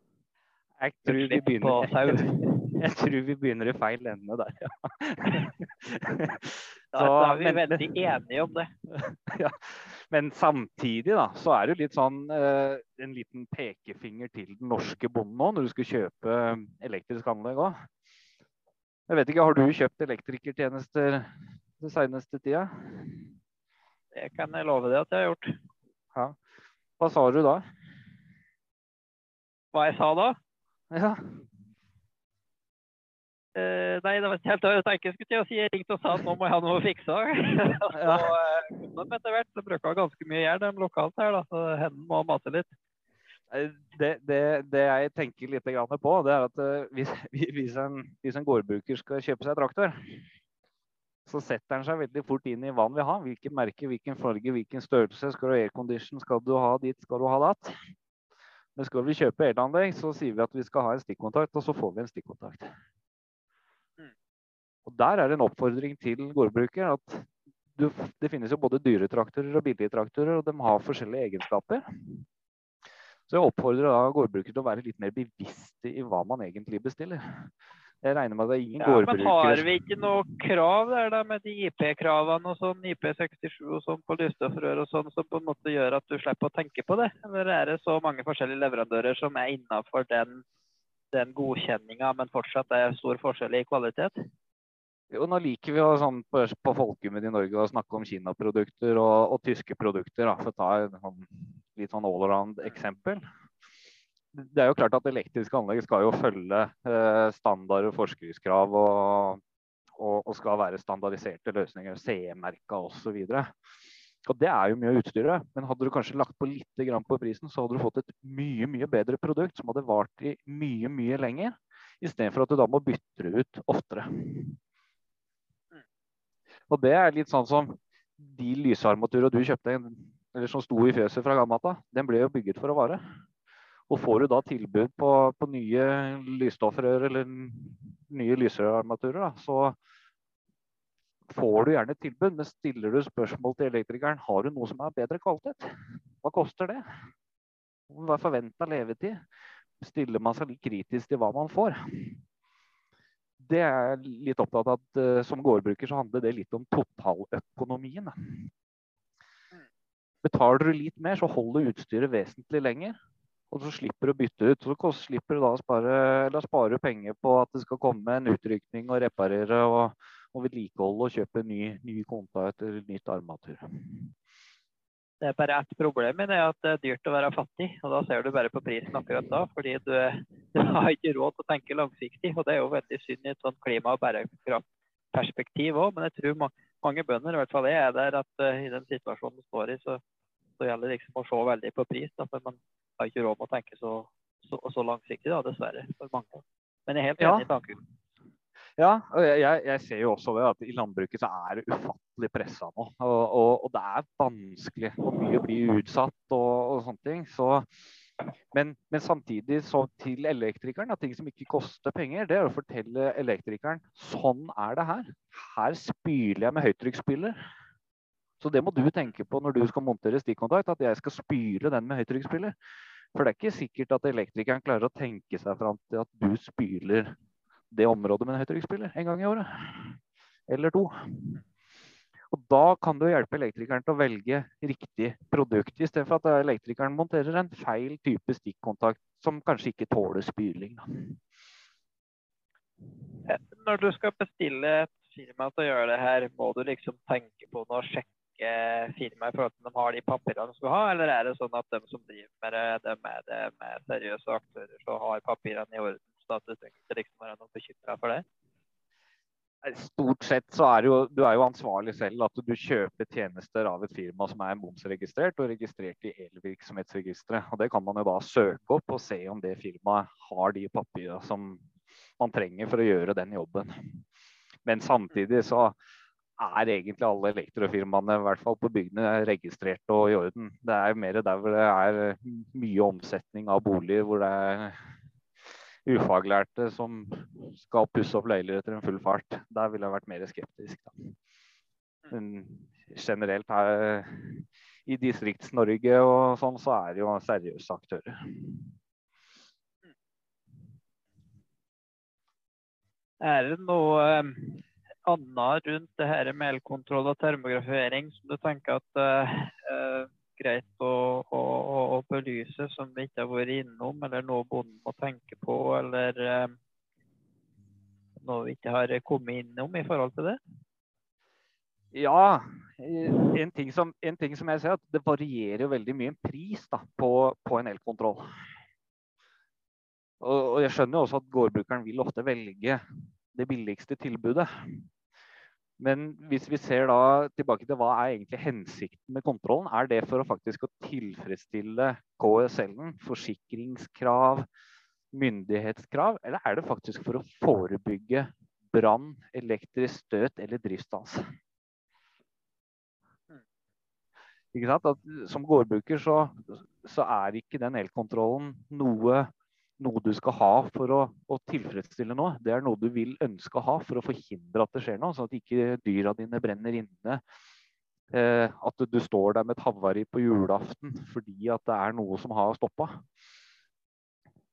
utslipp på sau? jeg tror vi begynner i feil ende der, ja. Så, da er vi veldig enige om det. ja. Men samtidig da, så er det jo litt sånn eh, en liten pekefinger til den norske bonden nå, når du skal kjøpe elektrisk anlegg òg. Jeg vet ikke, Har du kjøpt elektrikertjenester den seneste tida? Det kan jeg love deg at jeg har gjort. Hva sa du da? Hva jeg sa da? Ja, Eh, nei, det var ikke helt det jeg tenkte jeg skulle til å si. Jeg ringte og sa at nå må jeg ha noe å fikse. Så de etter hvert. Det bruker ganske mye de lokalt her. da, Så hendene må mase litt. Det, det, det jeg tenker litt grann på, det er at eh, hvis, hvis, en, hvis en gårdbruker skal kjøpe seg traktor, så setter han seg veldig fort inn i hva han vil ha. Hvilket merke, hvilken farge, hvilken størrelse. Skal du ha aircondition, skal du ha dit, skal du ha datt. Men skal vi kjøpe elanlegg, så sier vi at vi skal ha en stikkontakt, og så får vi en stikkontakt. Og Der er det en oppfordring til gårdbruker at du, det finnes jo både dyre traktorer og billige traktorer, og de har forskjellige egenskaper. Så jeg oppfordrer da gårdbrukere til å være litt mer bevisste i hva man egentlig bestiller. Jeg regner med at det er ingen Ja, men har vi ikke noe krav der da med de IP-kravene og sånn, IP67 og sånn på lysstoffrør og sånn, som på en måte gjør at du slipper å tenke på det? Eller er det så mange forskjellige leverandører som er innafor den, den godkjenninga, men fortsatt er stor forskjell i kvalitet? Jo, nå liker vi å sånn på, på folkemunne i Norge å snakke om Kina-produkter og, og, tyske produkter, da, for å ta et sånn, litt sånn allround-eksempel det er jo klart at elektriske anlegg skal jo følge eh, standard og forskriftskrav og, og, og, skal være standardiserte løsninger, CE-merka osv. Og det er jo mye av utstyret. Men hadde du kanskje lagt på litt på prisen, så hadde du fått et mye mye bedre produkt som hadde vart i mye mye lenger. Istedenfor at du da må bytte det ut oftere. Og det er litt sånn som de lysarmaturene du kjøpte, eller som sto i fjøset fra Gamata, den ble jo bygget for å vare. Og får du da tilbud på, på nye lysstoffrør eller nye lysrørarmaturer, så får du gjerne et tilbud. Men stiller du spørsmål til elektrikeren har du noe som er bedre kvalitet, hva koster det? Hva er forventa levetid? Stiller man seg litt kritisk til hva man får? Det er jeg litt opptatt av at uh, som gårdbruker så handler det litt om totaløkonomien. Betaler du litt mer, så holder utstyret vesentlig lenger. Og så slipper du å bytte ut. Så slipper du da å spare, spare, penger på at det skal komme en utrykning og reparere og, og vedlikeholde og kjøpe ny, ny konta etter nytt armatur. Det er bare ett problem med det at det er dyrt å være fattig. og Da ser du bare på prisen akkurat da. Fordi du, du har ikke råd til å tenke langsiktig. og Det er jo veldig synd i et sånt klima- og bærekraftperspektiv òg. Men jeg tror mange, mange bønder, i hvert fall jeg, er der at uh, i den situasjonen du står i, så, så gjelder det liksom å se veldig på pris. Da, for man har ikke råd med å tenke så, så, så langsiktig, da, dessverre, for mange. Men jeg er helt enig i tanken. Ja, jeg, jeg, ser jo også det at i landbruket så er det ufattelig pressa nå. Og, og, og, det er vanskelig, og mye blir utsatt og, og sånne ting. Så, men, men, samtidig så til elektrikeren at ting som ikke koster penger, det er å fortelle elektrikeren sånn er det her. Her spyler jeg med høytrykksspyler. Så det må du tenke på når du skal montere stikkontakt, at jeg skal spyle den med høytrykksspyler. For det er ikke sikkert at elektrikeren klarer å tenke seg fram til at du spyler det området med en høytrykksspiller en gang i året. Eller to. Og Da kan du hjelpe elektrikeren til å velge riktig produkt, istedenfor at elektrikeren monterer en feil type stikkontakt som kanskje ikke tåler spyling. Når du skal bestille et firma til å gjøre det her, må du liksom tenke på noe, sjekke firmaet i forhold til om de har de papirene de skal ha, eller er det sånn at de som driver med det, de er det med seriøse aktører, som har papirene i orden? At det trenger liksom være noe bekymra for det? Stort sett så er jo, du er jo ansvarlig selv at du kjøper tjenester av et firma som er momsregistrert og registrert i elvirksomhetsregisteret. Og Det kan man jo da søke opp og se om det firmaet har de papirene som man trenger for å gjøre den jobben. Men samtidig så er egentlig alle elektrofirmaene, i hvert fall på bygdene, registrert og i orden. Det er mer der hvor det er mye omsetning av boliger, hvor det er ufaglærte som skal pusse opp leiligheter en full fart. Der ville jeg vært mer skeptisk. Da. Men generelt her i Distrikts-Norge og sånn, så er det jo seriøse aktører. Er det noe annet rundt det her med elkontroll og termografering som du tenker at uh, greit å, å, å, belyse, som vi ikke har vært innom, eller noe bonden må tenke på, eller eh, noe vi ikke har kommet innom i forhold til det? Ja, en ting som, en ting som jeg ser, at det varierer veldig mye pris da, på, på en elkontroll. Og, og jeg skjønner jo også at gårdbrukeren vil ofte velge det billigste tilbudet. Men hvis vi ser da tilbake til hva er egentlig hensikten med kontrollen, er det for å faktisk å tilfredsstille KSL-en, forsikringskrav, myndighetskrav, eller er det faktisk for å forebygge brann, elektrisk støt eller driftsstans? At som gårdbruker så, så er ikke den elkontrollen noe noe du skal ha for å, å, tilfredsstille noe. Det er noe du vil ønske å ha for å forhindre at det skjer noe, sånn at ikke dyra dine brenner inne. Eh, at du står der med et havari på julaften fordi at det er noe som har stoppa.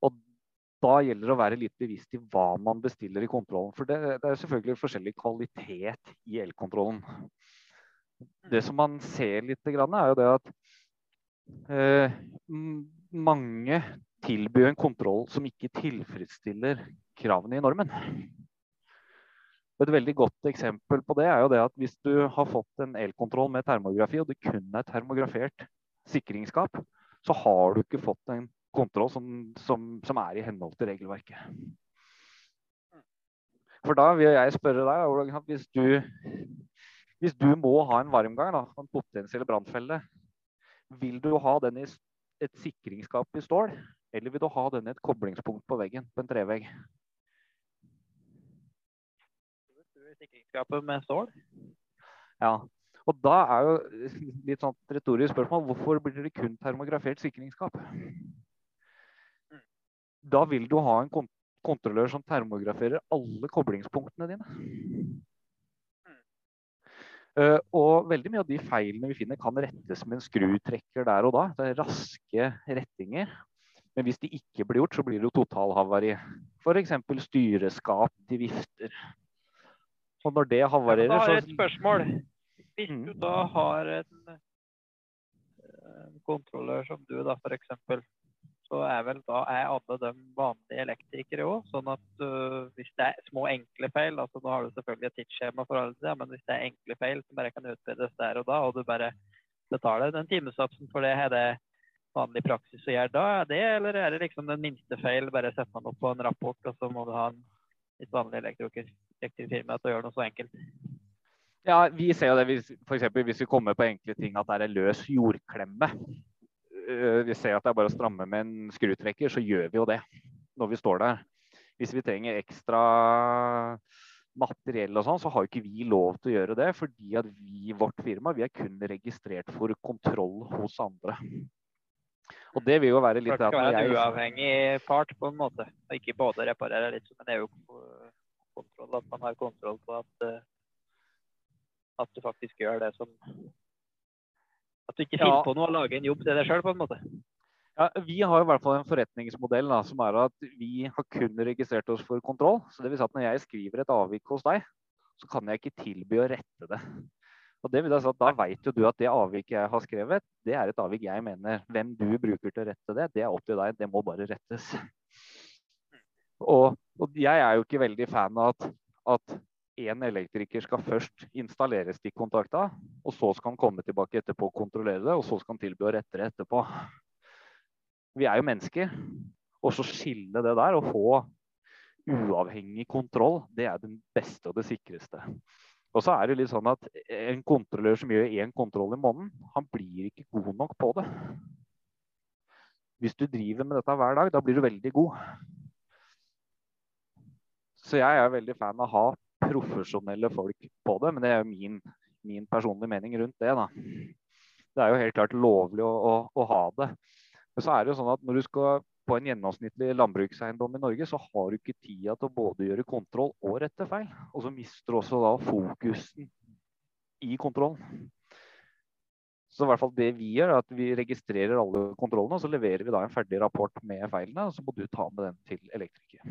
Og da gjelder det å være litt bevisst i hva man bestiller i kontrollen. For det, det er selvfølgelig forskjellig kvalitet i elkontrollen. Det som man ser litt, er jo det at eh, mange tilbyr en kontroll som ikke tilfredsstiller kravene i normen. Et veldig godt eksempel på det er jo det at hvis du har fått en elkontroll med termografi, og det kun er termografert sikringsskap, så har du ikke fått en kontroll som, som, som er i henhold til regelverket. For da vil jeg spørre deg, hvis du, hvis du må ha en varmgang, da, en potensiell brannfelle, vil du ha den i et sikringsskap i stål, eller vil du ha den i et koblingspunkt på veggen på en trevegg? Sikringsskapet med stål? Ja. Og da er jo litt sånn retorisk spørsmål hvorfor blir det kun termografert sikringsskap? Da vil du ha en kontrollør som termograferer alle koblingspunktene dine. Uh, og veldig mye av de feilene vi finner, kan rettes med en skrutrekker der og da. Det er raske rettinger. Men hvis det ikke blir gjort, så blir det jo totalhavari. F.eks. styreskap til vifter. Og når det havarerer, så Da har jeg et spørsmål. Hvis du da har en, en kontrollør som du, da f.eks., så er vel da er alle de vanlige elektrikere òg. Sånn at uh, hvis det er små, enkle feil altså Nå har du selvfølgelig et tidsskjema for alle det, men hvis det er enkle feil som bare kan utbedres der og da, og du bare betaler den timesatsen for det, er det vanlig praksis å gjøre da? Er det, eller er det liksom den minste feil, bare setter man opp på en rapport, og så må du ha en litt vanlig elektrikerfirma til å gjøre noe så enkelt? Ja, vi ser jo det hvis, for eksempel, hvis vi kommer på enkle ting at det er løs jordklemme. Øh, vi ser at det er bare å stramme med en skrutrekker, så gjør vi jo det når vi står der. Hvis vi trenger ekstra materiell og sånn, så har ikke vi lov til å gjøre det. Fordi at vi, vårt firma, vi er kun registrert for kontroll hos andre. Og det vil jo være litt Det skal være en uavhengig part, på en måte. Og ikke både reparere litt men det er jo kontroll, At man har kontroll på at, øh, at du faktisk gjør det som at du ikke finner ja. på noe å lage en jobb til deg sjøl, på en måte. Ja, Vi har i hvert fall en forretningsmodell da, som er at vi har kun registrert oss for kontroll. Så det vil si at Når jeg skriver et avvik hos deg, så kan jeg ikke tilby å rette det. Og det vil at da vet jo du at det avviket jeg har skrevet, det er et avvik jeg mener. Hvem du bruker til å rette det, det er opp til deg. Det må bare rettes. Og, og jeg er jo ikke veldig fan av at, at en elektriker skal først installere stikkontakta, og så skal han komme tilbake etterpå og kontrollere det, og så skal han tilby å rette det etterpå. Vi er jo mennesker. Og så skille det der og få uavhengig kontroll, det er den beste og det sikreste. Og så er det litt sånn at En kontrollør som gjør én kontroll i måneden, han blir ikke god nok på det. Hvis du driver med dette hver dag, da blir du veldig god. Så jeg er veldig fan av å ha profesjonelle folk på det, men det er jo min, min personlige mening rundt det. da. Det er jo helt klart lovlig å, å, å, ha det. Men så er det jo sånn at når du skal på en gjennomsnittlig landbrukseiendom i Norge, så har du ikke tida til å både gjøre kontroll og rette feil. Og så mister du også da fokusen i kontrollen. Så i hvert fall det vi gjør, er at vi registrerer alle kontrollene, og så leverer vi da en ferdig rapport med feilene, og så må du ta med den til elektriker.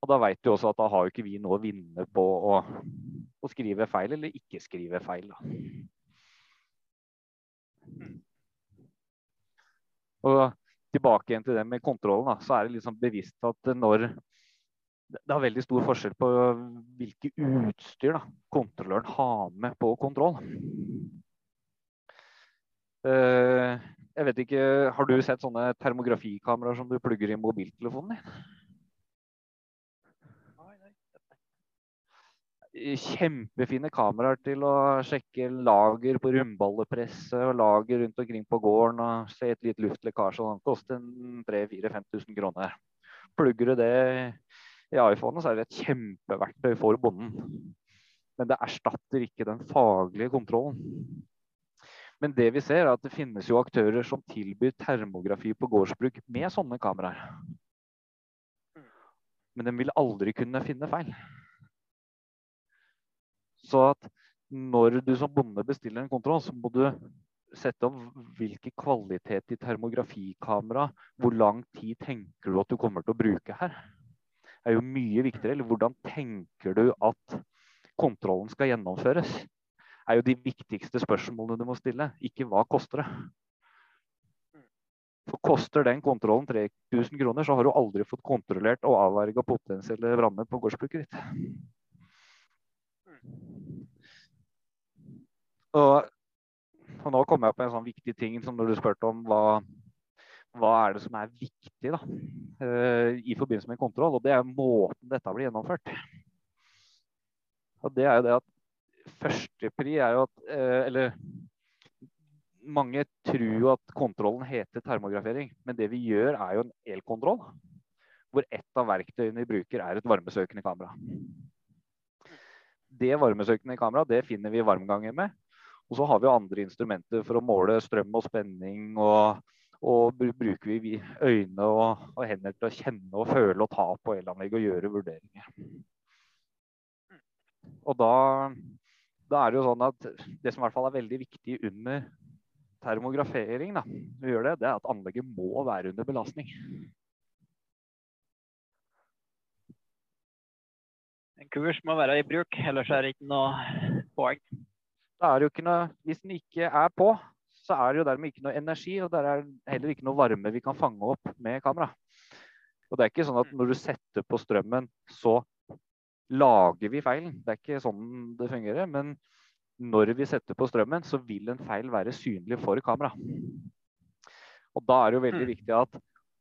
Og da veit du også at da har jo ikke vi noe å vinne på å, å skrive feil eller ikke skrive feil. Da. Og tilbake igjen til det med kontrollen, da, så er det liksom bevisst at når det er veldig stor forskjell på hvilke utstyr da, kontrolløren har med på kontroll. Uh, jeg vet ikke, Har du sett sånne termografikameraer som du plugger i mobiltelefonen din? Kjempefine kameraer til å sjekke lager på rundballepresset og lager rundt omkring på gården og se et lite luftlekkasje. Det koster 3000-5000 kroner. Plugger du det i iPhonen, så er det et kjempeverktøy for bonden. Men det erstatter ikke den faglige kontrollen. Men det vi ser er at det finnes jo aktører som tilbyr termografi på gårdsbruk med sånne kameraer. Men de vil aldri kunne finne feil. Så at når du som bonde bestiller en kontroll, så må du sette opp hvilken kvalitet i termografikamera, hvor lang tid tenker du at du kommer til å bruke her? Det er jo mye viktigere. Eller hvordan tenker du at kontrollen skal gjennomføres? Det er jo de viktigste spørsmålene du må stille, ikke hva koster det. For Koster den kontrollen 3000 kroner, så har du aldri fått kontrollert og avverga potensielle branner på gårdsbruket ditt. Og, og, nå kommer jeg på en sånn viktig ting som når du spurte om hva, hva er det som er viktig da, uh, i forbindelse med kontroll, og det er måten dette blir gjennomført. Og det er jo det at Førstepri er jo at uh, Eller mange tror at kontrollen heter termografering, men det vi gjør er jo en elkontroll. Hvor ett av verktøyene vi bruker er et varmesøkende kamera. Det varmesøkende kameraet det finner vi varmganger med. Og så har vi andre instrumenter for å måle strøm og spenning. Og, og bruker vi øyne og, og, hender til å kjenne og føle og ta på elanlegg og gjøre vurderinger. Og da, da, er det jo sånn at det som i hvert fall er veldig viktig under termografering, da, det, det er at anlegget må være under belastning. Kurs må være i bruk, ellers er det ikke noe poeng. Da er det jo ikke noe, Hvis den ikke er på, så er det jo dermed ikke noe energi, og det er heller ikke noe varme vi kan fange opp med kamera. Og det er ikke sånn at når du setter på strømmen, så lager vi feilen. Det er ikke sånn det fungerer. Men når vi setter på strømmen, så vil en feil være synlig for kamera. Og da er det jo veldig mm. viktig at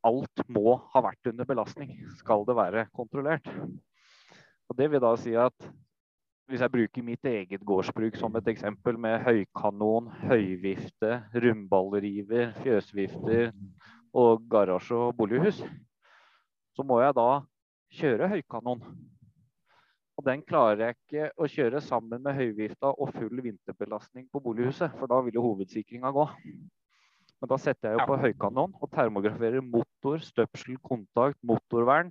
alt må ha vært under belastning, skal det være kontrollert. Og Det vil da si at hvis jeg bruker mitt eget gårdsbruk som et eksempel, med høykanon, høyvifte, rundballriver, fjøsvifter og garasje og bolighus, så må jeg da kjøre høykanon. Og den klarer jeg ikke å kjøre sammen med høyvifta og full vinterbelastning på bolighuset, for da vil jo hovedsikringa gå. Men da setter jeg jo på høykanon og termograferer motor, støpsel, kontakt, motorvern,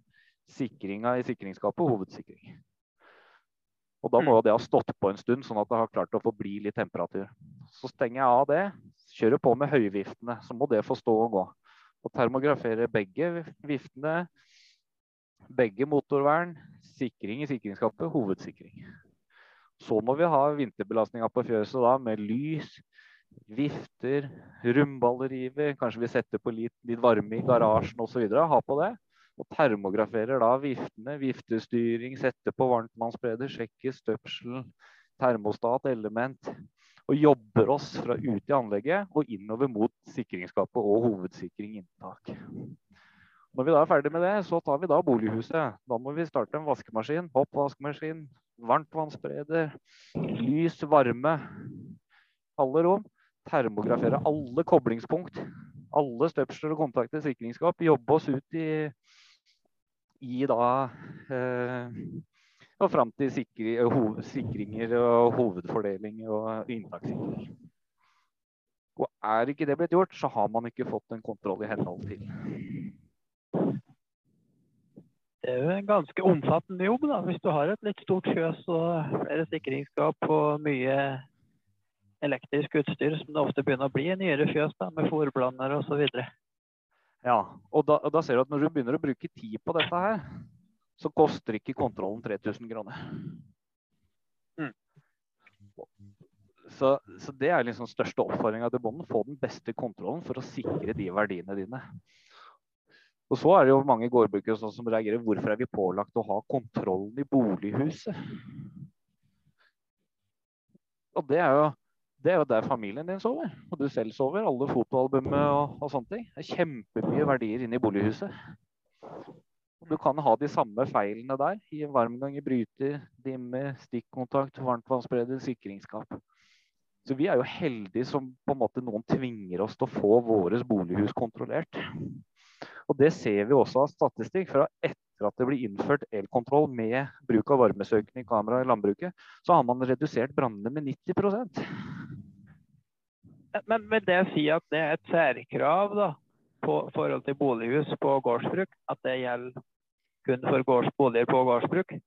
sikringa i sikringsskapet hovedsikring. Og da må jo mm. det ha stått på en stund, sånn at det har klart å få bli litt temperatur. Så stenger jeg av det, kjører på med høyviftene. Så må det få stå og gå. Og termografere begge viftene, begge motorvern, sikring i sikringsskapet, hovedsikring. Så må vi ha vinterbelastninga på fjøset da med lys, vifter, rumballeriver, Kanskje vi setter på litt, litt varme i garasjen osv. Ha på det og termograferer da viftene, viftestyring, setter på varmtvannsbereder, sjekker støpsel, termostat, element. Og jobber oss fra ut i anlegget og innover mot sikringsskapet og hovedsikring inntak. Når vi da er ferdig med det, så tar vi da bolighuset. Da må vi starte en vaskemaskin, hoppvaskemaskin, varmtvannsspreder, lys, varme. Alle rom. Termografere alle koblingspunkt. Alle støpsler og kontakter sikringsskap. Jobbe oss ut i i da eh, og fram til sikri, hoved, sikringer og hovedfordeling og inntakssikring. Og er ikke det blitt gjort, så har man ikke fått en kontroll i henhold til. Det er jo en ganske omfattende jobb da, hvis du har et litt stort fjøs og flere sikringsskap og mye elektrisk utstyr, som det ofte begynner å bli i nyere fjøs da, med fòrblander osv. Ja, og da, og da, ser du at når du begynner å bruke tid på dette her, så koster ikke kontrollen 3000 kroner. Mm. Så, så, det er liksom største oppfordringa til bonden. Få den beste kontrollen for å sikre de verdiene dine. Og så er det jo mange gårdbrukere som reagerer. Hvorfor er vi pålagt å ha kontrollen i bolighuset? Og det er jo det er jo der familien din sover, og du selv sover. Alle fotoalbumet og, og sånne ting. Det er kjempemye verdier inne i bolighuset. Du kan ha de samme feilene der. I varmgang i bryter, dimme, stikkontakt, varmtvannsspreder, sikringsskap. Så vi er jo heldige som på en måte noen tvinger oss til å få våre bolighus kontrollert. Og det ser vi også av statistikk. Fra etter at det blir innført elkontroll med bruk av varmesøkende kamera i landbruket, så har man redusert brannene med 90 men vil det si at det er et særkrav da, på forhold til bolighus på gårdsbruk? At det gjelder kun for gårdsboliger på gårdsbruk?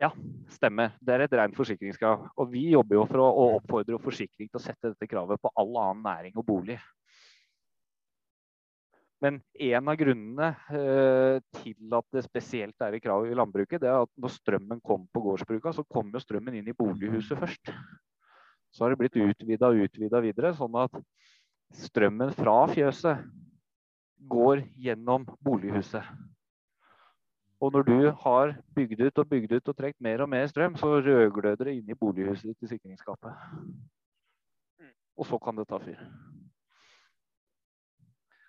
Ja, stemmer. Det er et rent forsikringskrav. Og vi jobber jo for å, å oppfordre forsikring til å sette dette kravet på all annen næring og bolig. Men en av grunnene eh, til at det spesielt er i krav i landbruket, det er at når strømmen kom på gårdsbruka, så kom jo strømmen inn i bolighuset først. Så har det blitt utvida og utvida videre, sånn at strømmen fra fjøset går gjennom bolighuset. Og når du har bygd ut og bygd ut og trukket mer og mer strøm, så rødgløder det inn i bolighuset i sikringsskapet. Og så kan det ta fyr.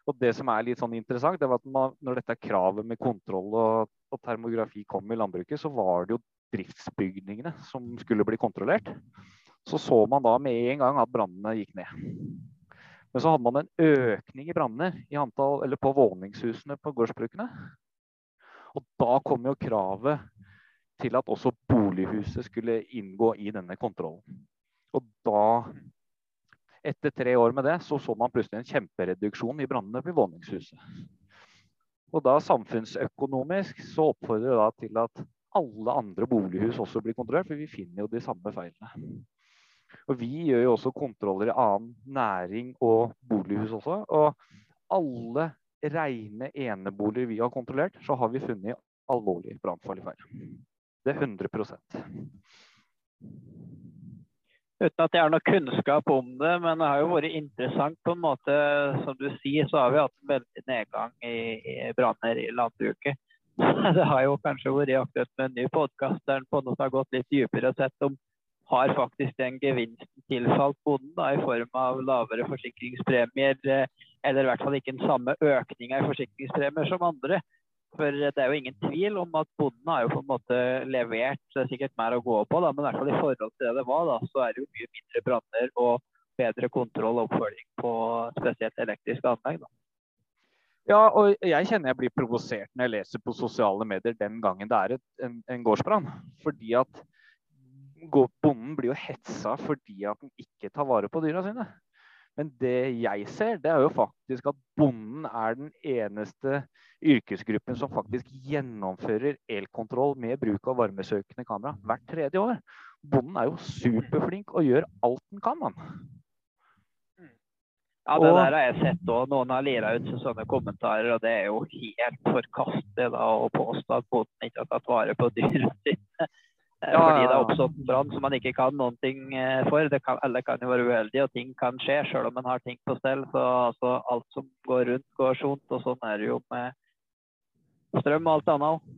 Og det som er litt sånn interessant, det var at man, når dette kravet med kontroll og, og, termografi kom i landbruket, så var det jo driftsbygningene som skulle bli kontrollert. Så så man da med en gang at brannene gikk ned. Men så hadde man en økning i branner på våningshusene på gårdsbrukene. Og da kom jo kravet til at også bolighuset skulle inngå i denne kontrollen. Og da etter tre år med det så så man plutselig en kjempereduksjon i brannene ved våningshuset. Og da samfunnsøkonomisk så oppfordrer det da til at alle andre bolighus også blir kontrollert, for vi finner jo de samme feilene. Og vi gjør jo også kontroller i annen næring og bolighus også. Og alle rene eneboliger vi har kontrollert, så har vi funnet alvorlig brannfarlig feil. Det er 100 uten at jeg har noe kunnskap om det, men det har jo vært interessant på en måte. Som du sier, så har vi hatt en veldig nedgang i, i branner i landbruket. Det har jo kanskje vært aktuelt med en ny podkast der en på en måte har gått litt dypere og sett om har faktisk den gevinsten tilfalt bonden da, i form av lavere forsikringspremier, eh, eller i hvert fall ikke den samme økninga i forsikringspremier som andre. For det er jo ingen tvil om at bonden har jo på en måte levert det er sikkert mer å gå på, da, men i hvert fall i forhold til det det var, da, så er det jo mye mindre branner og bedre kontroll og oppfølging på spesielt elektriske anlegg. Da. Ja, og jeg kjenner jeg blir provosert når jeg leser på sosiale medier den gangen det er en, en gårdsbrann. Fordi at bonden blir jo hetsa fordi at han ikke tar vare på dyra sine. Men det jeg ser, det er jo faktisk at bonden er den eneste yrkesgruppen som faktisk gjennomfører elkontroll med bruk av varmesøkende kamera hvert tredje år. Bonden er jo superflink og gjør alt den kan, han. Ja, det der har jeg sett òg. Noen har lira ut sånne kommentarer, og det er jo helt forkastelig å påstå at bonden ikke har tatt vare på dyra sine. Ja, Fordi det har oppstått en brann som man ikke kan noen ting eh, for. Kan, alle kan jo være uheldige, og ting kan skje selv om man har ting på stell. Så altså, alt som går rundt, går sunt. Og sånn er det jo med strøm og alt annet òg.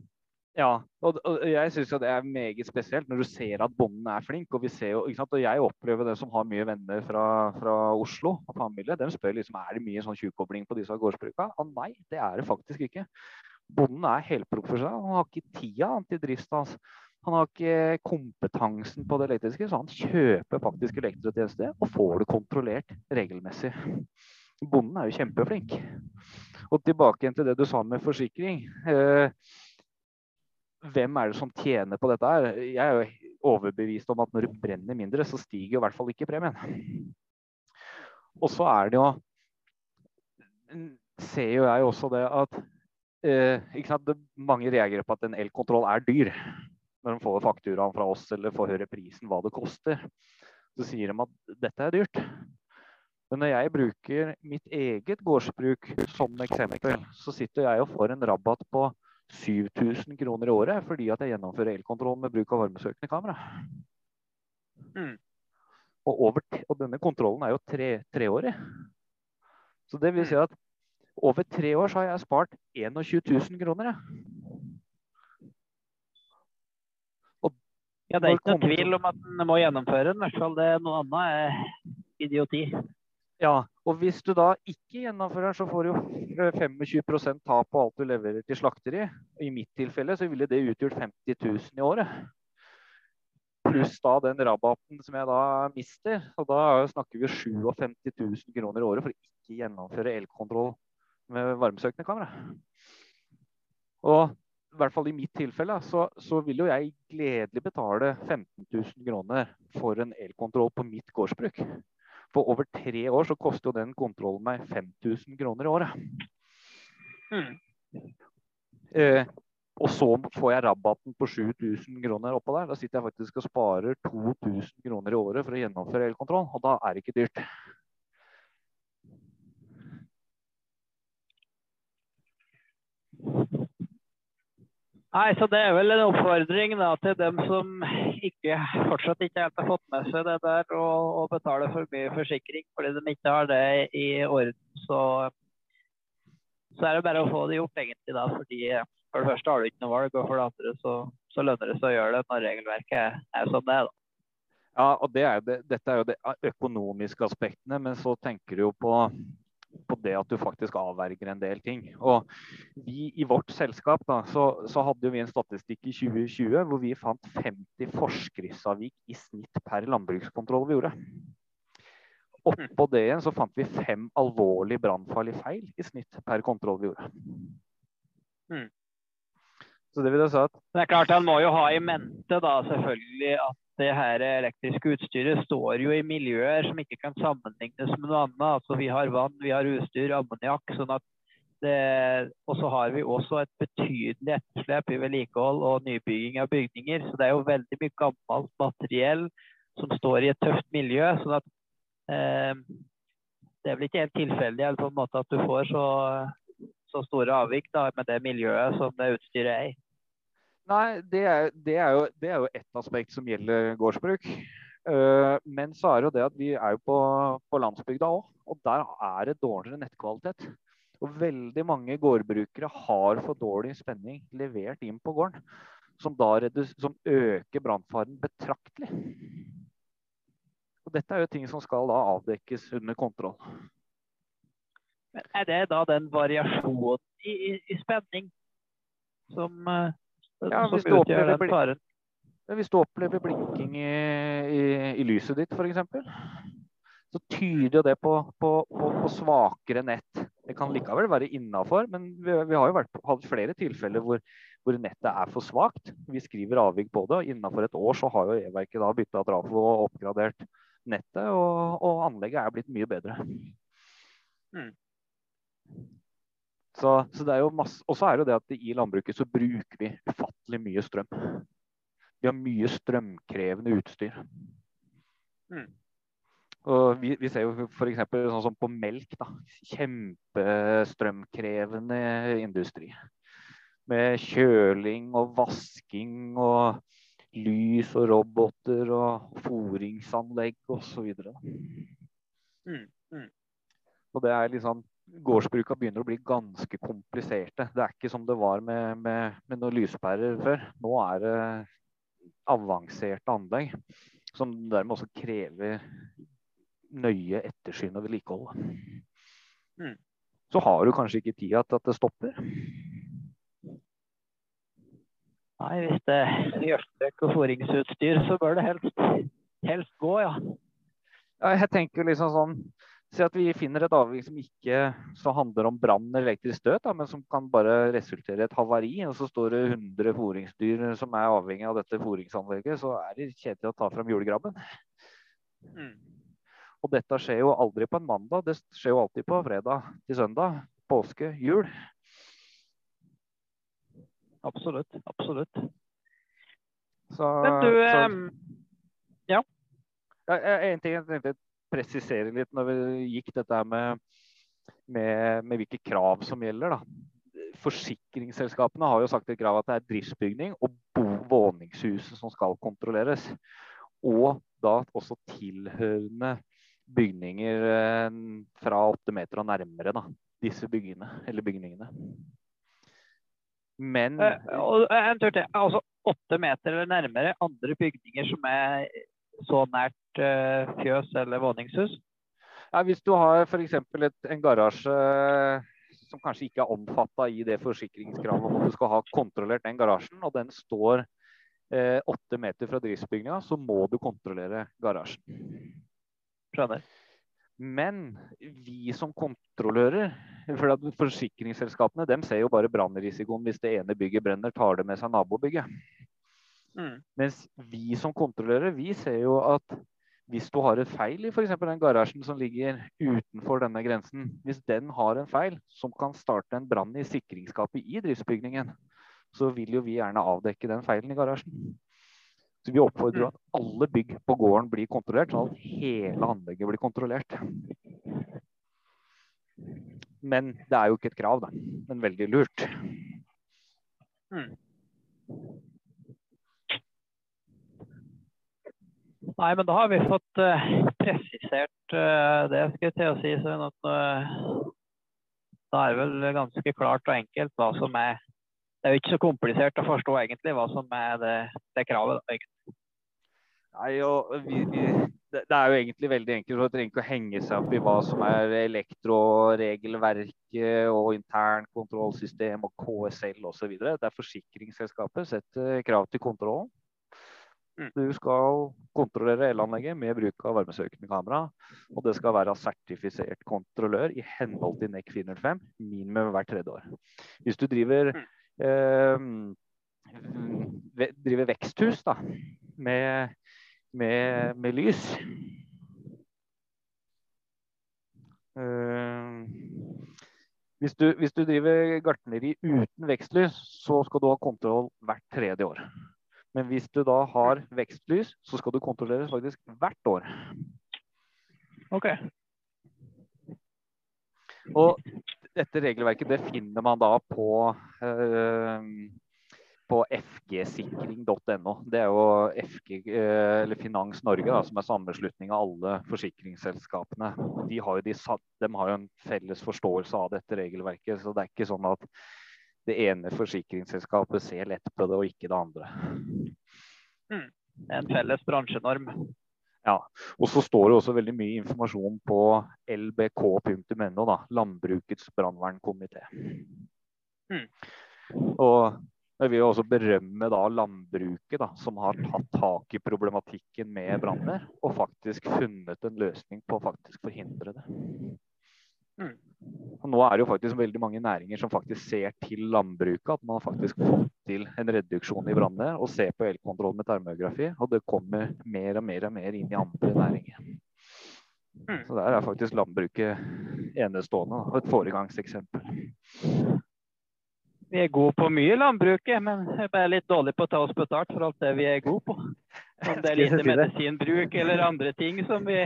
Ja, og, og jeg syns det er meget spesielt når du ser at bonden er flink. Og vi ser jo, ikke sant, og jeg opplever det som har mye venner fra, fra Oslo og familie. De spør liksom er det mye sånn tjukkobling på disse gårdsbruka. Og nei, det er det faktisk ikke. Bonden er helprofesjonell. Han har ikke tida til drifta hans. Han har ikke kompetansen på det elektriske, så han kjøper faktisk elektrotjeneste og får det kontrollert regelmessig. Bonden er jo kjempeflink. Og tilbake til det du sa med forsikring. Eh, hvem er det som tjener på dette? her? Jeg er jo overbevist om at når det brenner mindre, så stiger jo i hvert fall ikke premien. Og så er det jo Ser jo jeg også det at sant, mange reagerer på at en elkontroll er dyr. Når de får fakturaen fra oss eller får høre prisen, hva det koster. Så sier de at dette er dyrt. Men når jeg bruker mitt eget gårdsbruk som eksempel, så sitter jeg og får en rabatt på 7000 kroner i året fordi at jeg gjennomfører elkontroll med bruk av varmesøkende kamera. Mm. Og, over, og, denne kontrollen er jo tre, treårig. Så det vil si at over tre år så har jeg spart 21 000 kroner. Ja, det er ikke noen tvil om at en må gjennomføre den. I hvert fall det er noe annet er idioti. Ja, og hvis du da ikke gjennomfører den, så får du jo 25% tap på alt du leverer til slakteri. I mitt tilfelle så ville det utgjort 50 000 i året. Pluss da den rabatten som jeg da mister. Og da snakker vi 57 000 kroner i året for å ikke gjennomføre elkontroll med varmesøkende kamera. Og i hvert fall i mitt tilfelle, så, så, vil jo jeg gledelig betale 15 000 kroner for en elkontroll på mitt gårdsbruk på over tre år så koster jo den kontrollen meg 5000 kroner i året. Mm. Eh, og så får jeg rabatten på 7000 kroner oppå der. Da sitter jeg faktisk og sparer 2000 kroner i året for å gjennomføre elkontroll, og da er det ikke dyrt. Nei, så Det er vel en oppfordring da, til dem som ikke, fortsatt ikke helt har fått med seg det der, å betale for mye forsikring fordi de ikke har det i orden. Så, så er det bare å få det gjort, egentlig. da, fordi For det første har du ikke noe valg, og for det andre så, så lønner det seg å gjøre det når regelverket er, som det er. da. Ja, og det er det, Dette er jo de økonomiske aspektene, men så tenker du jo på på det at du faktisk avverger en del ting. Og vi I vårt selskap da, så, så hadde vi en statistikk i 2020 hvor vi fant 50 forskriftsavvik i snitt per landbrukskontroll vi gjorde. Oppå det igjen så fant vi fem alvorlig brannfarlige feil i snitt per kontroll vi gjorde. Mm. Så det vil jeg si at Det er klart Han må jo ha i mente da selvfølgelig at det her elektriske utstyret står jo i miljøer som ikke kan sammenlignes med noe annet. Altså, vi har vann, vi har utstyr, ammoniakk. sånn og så har vi også et betydelig etterslep i vedlikehold og nybygging av bygninger. Så det er jo veldig mye gammelt materiell som står i et tøft miljø. sånn at eh, det er vel ikke helt tilfeldig på en måte at du får så, så store avvik da, med det miljøet som det utstyret er i. Nei, det er, det er, jo, det er jo ett aspekt som gjelder gårdsbruk. Uh, men så er det jo det at vi er jo på, på landsbygda òg, og der er det dårligere nettkvalitet. Og veldig mange gårdbrukere har for dårlig spenning levert inn på gården, som som øker brannfaren betraktelig. Og dette er jo ting som skal da avdekkes under kontroll. Men er det da den variasjonen i, i, i spenning som uh ja, hvis, du opplever, hvis du opplever blinking i, i, i lyset ditt f.eks., så tyder det på, på, på, på, svakere nett. Det kan likevel være innafor, men vi, vi, har jo vært, hatt flere tilfeller hvor, hvor, nettet er for svakt. Vi skriver avvik på det, og innafor et år så har jo E-verket da bytta trafo og oppgradert nettet, og, og, anlegget er blitt mye bedre. Mm. Så, så, det er jo masse, Og så er det det at i landbruket så bruker vi ufattelig mye strøm. Vi har mye strømkrevende utstyr. Mm. Og vi, vi, ser jo f.eks. sånn som på melk. da, Kjempestrømkrevende industri. Med kjøling og vasking og lys og roboter og foringsanlegg osv. Mm. Mm. Og det er litt sånn gårdsbruka begynner å bli ganske kompliserte. Det er ikke som det var med, med, med noen lyspærer før. Nå er det avanserte anlegg som dermed også krever nøye ettersyn og vedlikehold. Mm. Så har du kanskje ikke tida til at det stopper. Nei, hvis det er gjødseløk og fôringsutstyr, så bør det helst, helst gå, ja. ja. Jeg tenker liksom sånn Si at vi finner et avvik som ikke så handler om brann eller elektrisk støt, men som kan bare resultere i et havari. Og så står det 100 foringsdyr som er avhengig av dette fôringsanlegget. Så er det kjedelig å ta fram julegrabben. Mm. Og dette skjer jo aldri på en mandag, det skjer jo alltid på fredag til søndag. Påske, jul. Absolutt. Absolutt. Så, men du så, um, Ja. ja en ting jeg tenkte presisere litt når vi gikk dette med, med, med hvilke krav som gjelder. Da. Forsikringsselskapene har jo sagt et krav at det er driftsbygning og våningshuset som skal kontrolleres. Og da også tilhørende bygninger eh, fra åtte meter og nærmere da, disse byggene, bygningene. Men eh, tur til. Altså åtte meter eller nærmere andre bygninger som er så nært uh, fjøs eller våningshus? Ja, hvis du har f.eks. en garasje som kanskje ikke er omfatta i det forsikringskravet om at du skal ha kontrollert den garasjen, og den står eh, åtte eh, meter fra driftsbygninga, så må du kontrollere garasjen. Skjønner. Men vi som kontrollører for Forsikringsselskapene de ser jo bare brannrisikoen hvis det ene bygget brenner, tar det med seg nabobygget. Mm. Mens vi som kontrollører, vi ser jo at hvis du har et feil i f.eks. den garasjen som ligger utenfor denne grensen, hvis den har en feil som kan starte en brann i sikringsskapet i driftsbygningen, så vil jo vi gjerne avdekke den feilen i garasjen. Så vi oppfordrer at alle bygg på gården blir kontrollert, sånn at hele anlegget blir kontrollert. Men det er jo ikke et krav, da. Men veldig lurt. Mm. Nei, men da har vi fått uh, presisert uh, det, skal jeg til å si. sånn at uh, Da er det vel ganske klart og enkelt hva som er Det er jo ikke så komplisert å forstå egentlig hva som er det, det kravet. Da. Nei, og vi, vi, det, er jo egentlig veldig enkelt. Man trenger ikke å henge seg opp i hva som er elektroregelverket og internkontrollsystem og KSL osv. Det er forsikringsselskapet setter krav til kontrollen. Mm. Du skal kontrollere elanlegget med bruk av varmesøkende kamera. Og det skal være sertifisert kontrollør i henhold til NEC 405 minimum hvert tredje år. Hvis du driver, eh, driver veksthus da, med med, med lys. Uh, hvis, du, hvis, du, driver gartneri uten vekstlys, så skal du ha kontroll hvert tredje år. Men hvis du da har vekstlys, så skal du kontrolleres faktisk hvert år. Ok. Og dette regelverket det finner man da på eh, på fgsikring.no. Det er jo FG, eh, eller Finans Norge, da, som er sammenslutning av alle forsikringsselskapene. De har, jo de, de har jo en felles forståelse av dette regelverket. Så det er ikke sånn at det ene forsikringsselskapet ser lett på det, og ikke det andre. Mm. En felles bransjenorm. Ja, og så står det også veldig mye informasjon på lbk.no, da, Landbrukets brannvernkomité. Mm. Og jeg vil også berømme da landbruket, da, som har tatt tak i problematikken med branner og faktisk funnet en løsning på å faktisk forhindre det. Mm. Og nå er det jo faktisk veldig mange næringer som faktisk ser til landbruket. At man har faktisk fått til en reduksjon i branner og ser på elkontroll med termografi. Og det kommer mer og mer og mer inn i andre næringer. Mm. Så der er faktisk landbruket enestående og et foregangseksempel vi er gode på mye i landbruket, men vi er litt dårlige på å ta oss betalt for alt det vi er gode på. Om det er lite medisinbruk eller andre ting som vi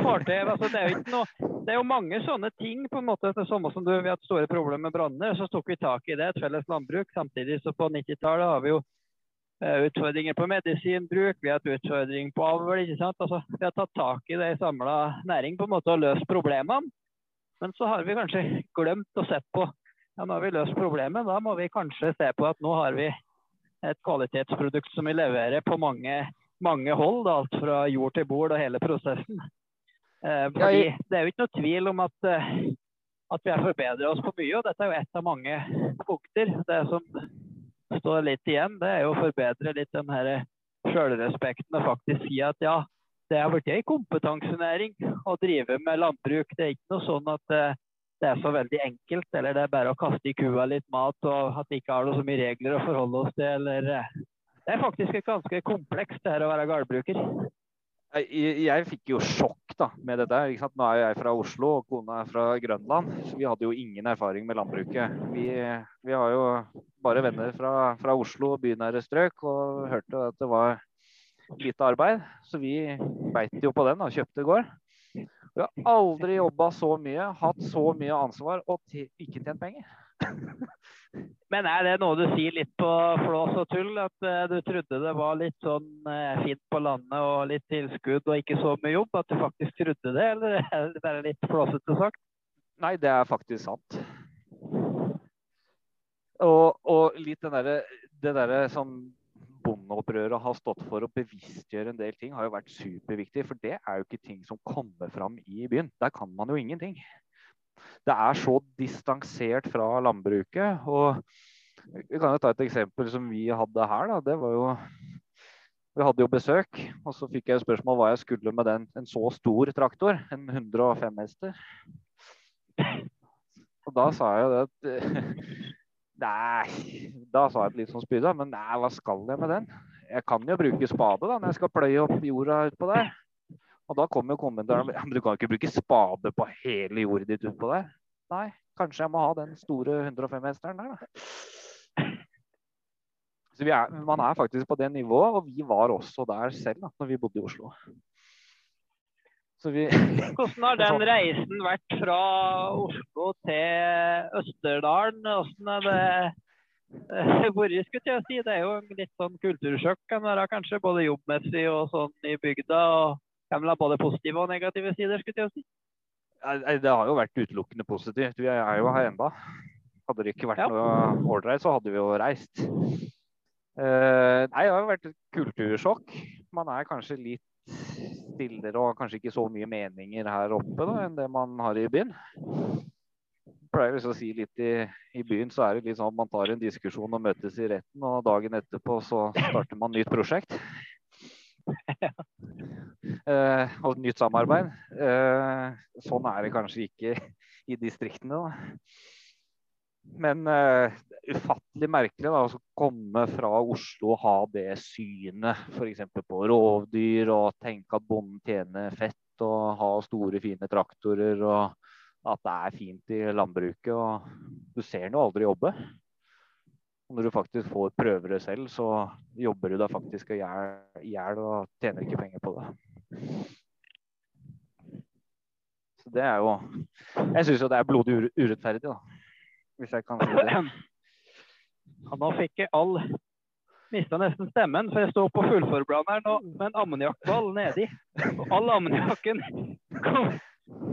får til. Altså, det, er noe, det, er jo mange sånne ting. på en måte, det samme som du, Vi har hatt store problemer med branner, så tok vi tak i det, et felles landbruk. Samtidig så på 90-tallet har vi jo uh, utfordringer på medisinbruk, vi har hatt utfordringer på avl. ikke sant? Altså, vi har tatt tak i det i samla næring på en måte og løst problemene. Men så har vi kanskje glemt å sette på ja, nå har vi løst problemet. Da må vi kanskje se på at nå har vi et kvalitetsprodukt som vi leverer på mange, mange hold. Da, alt fra jord til bord og hele prosessen. Eh, fordi Det er jo ikke noe tvil om at, eh, at vi har forbedret oss på mye. og Dette er jo ett av mange punkter. Det som står litt igjen, det er jo å forbedre litt den her sjølrespekten og faktisk si at ja, det har blitt ei kompetansenæring å drive med landbruk. Det er ikke noe sånn at eh, det er så veldig enkelt, eller det er bare å kaste i kua litt mat, og at vi ikke har noe så mye regler å forholde oss til, eller eh, Det er faktisk et ganske komplekst det her å være gårdbruker. Jeg, jeg, fikk jo sjokk da, med dette. Nå er jeg fra Oslo og kona er fra Grønland. Så vi hadde jo ingen erfaring med landbruket. Vi, vi har jo bare venner fra, fra Oslo og bynære strøk og hørte at det var lite arbeid. Så vi beit jo på den og kjøpte gård. Vi har aldri jobba så mye, hatt så mye ansvar og ikke tjent penger. Men er det noe du sier litt på flås og tull? At uh, du trodde det var litt sånn uh, fint på landet og litt tilskudd og ikke så mye jobb? At du faktisk trodde det, eller er det bare litt flåsete sagt? Nei, det er faktisk sant. Og, og litt den derre det derre sånn bondeopprøret har stått for å bevisstgjøre en del ting, har jo vært superviktig. For det er jo ikke ting som kommer fram i byen. Der kan man jo ingenting. Det er så distansert fra landbruket. og Vi kan jo ta et eksempel som vi hadde her. da, det var jo vi hadde jo besøk, og så fikk jeg spørsmål hva jeg skulle med den, en så stor traktor. En 105 hester. Og da sa jeg at Nei, da sa jeg litt sånn spyda, men nei, hva skal jeg med den? Jeg kan jo bruke spade da, når jeg skal pløye opp jorda utpå der. Og da kommer jo kommentaren ja, men du kan jo ikke bruke spade på hele jordet ditt utpå der. Nei, kanskje jeg må ha den store 105 hesteren der, da. Så er, man er faktisk på det nivået, og vi var også der selv da når vi bodde i Oslo. Vi, Hvordan har den reisen vært fra Oslo til Østerdalen? Hvordan er det eh, vært, skulle jeg si? Det er jo litt sånn kultursjokk kan være kanskje, både jobbmessig og sånn i bygda. og kan vel ha både positive og negative sider, skulle jeg si. Det har jo vært utelukkende positivt. Vi er jo her ennå. Hadde det ikke vært ja. noe ålreit, så hadde vi jo reist. Uh, nei, det har jo vært et kultursjokk. Man er kanskje litt stillere og kanskje ikke så mye meninger her oppe da, enn det man har i byen. Jeg pleier å si litt i, i, byen så er det litt sånn man tar en diskusjon og møtes i retten, og dagen etterpå så starter man nytt prosjekt. eh, og nytt samarbeid. Eh, sånn er det kanskje ikke i distriktene. Da. Men uh, ufattelig merkelig da, å komme fra Oslo og ha det synet f.eks. på rovdyr og tenke at bonden tjener fett og ha store, fine traktorer og at det er fint i landbruket. og Du ser den aldri jobbe. Og når du faktisk får prøve det selv, så jobber du deg faktisk i hjel og tjener ikke penger på det. Så det er jo Jeg syns jo det er blodig urettferdig, da. Hvis jeg kan si det. Ja, nå fikk jeg all Mista nesten stemmen, for jeg står på fullforblanderen nå med en ammoniakkball nedi. Og all ammoniakken kom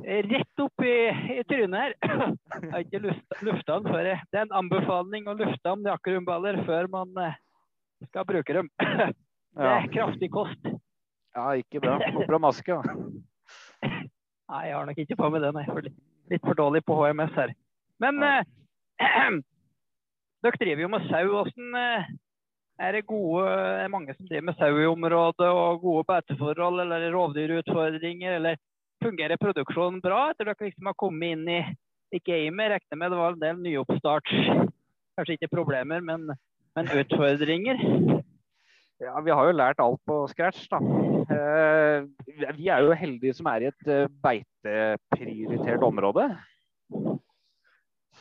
rett opp i, i trynet her. Jeg har ikke lufta den før. Det er en anbefaling å lufte ammoniakkrumballer før man eh, skal bruke dem. Det er kraftig kost. Ja, ikke bra. Få på maske. Nei, jeg har nok ikke på meg det, nei. Litt for dårlig på HMS her. Men ja. eh, dere driver jo med sau. Hvordan eh, er det gode, er mange som driver med sau i området og gode beiteforhold eller rovdyrutfordringer? Eller fungerer produksjonen bra etter dere liksom har kommet inn i, i gamet? Regner med det var en del nyoppstarts Kanskje ikke problemer, men, men utfordringer? Ja, Vi har jo lært alt på scratch. da. Eh, vi er jo heldige som er i et eh, beiteprioritert område.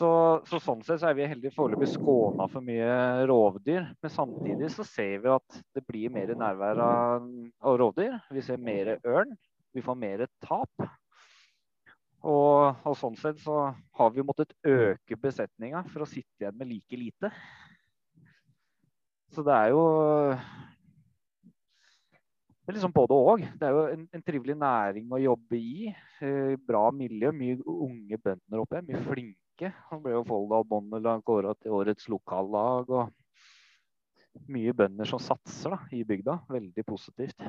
Så, så, sånn sett så er vi heldig foreløpig skåna for mye rovdyr. Men samtidig så ser vi at det blir mer nærvær av, av rovdyr. Vi ser mer ørn. Vi får mer tap. Og, og, sånn sett så har vi måttet øke besetninga for å sitte igjen med like lite. Så det er jo det er liksom både òg. Det er jo en, en, trivelig næring å jobbe i. Eh, bra miljø. Mye unge bønder oppe. Mye flinke ikke. Han ble jo Folldal Bondelag kåra til årets lokallag. og Mye bønder som satser da, i bygda. Veldig positivt.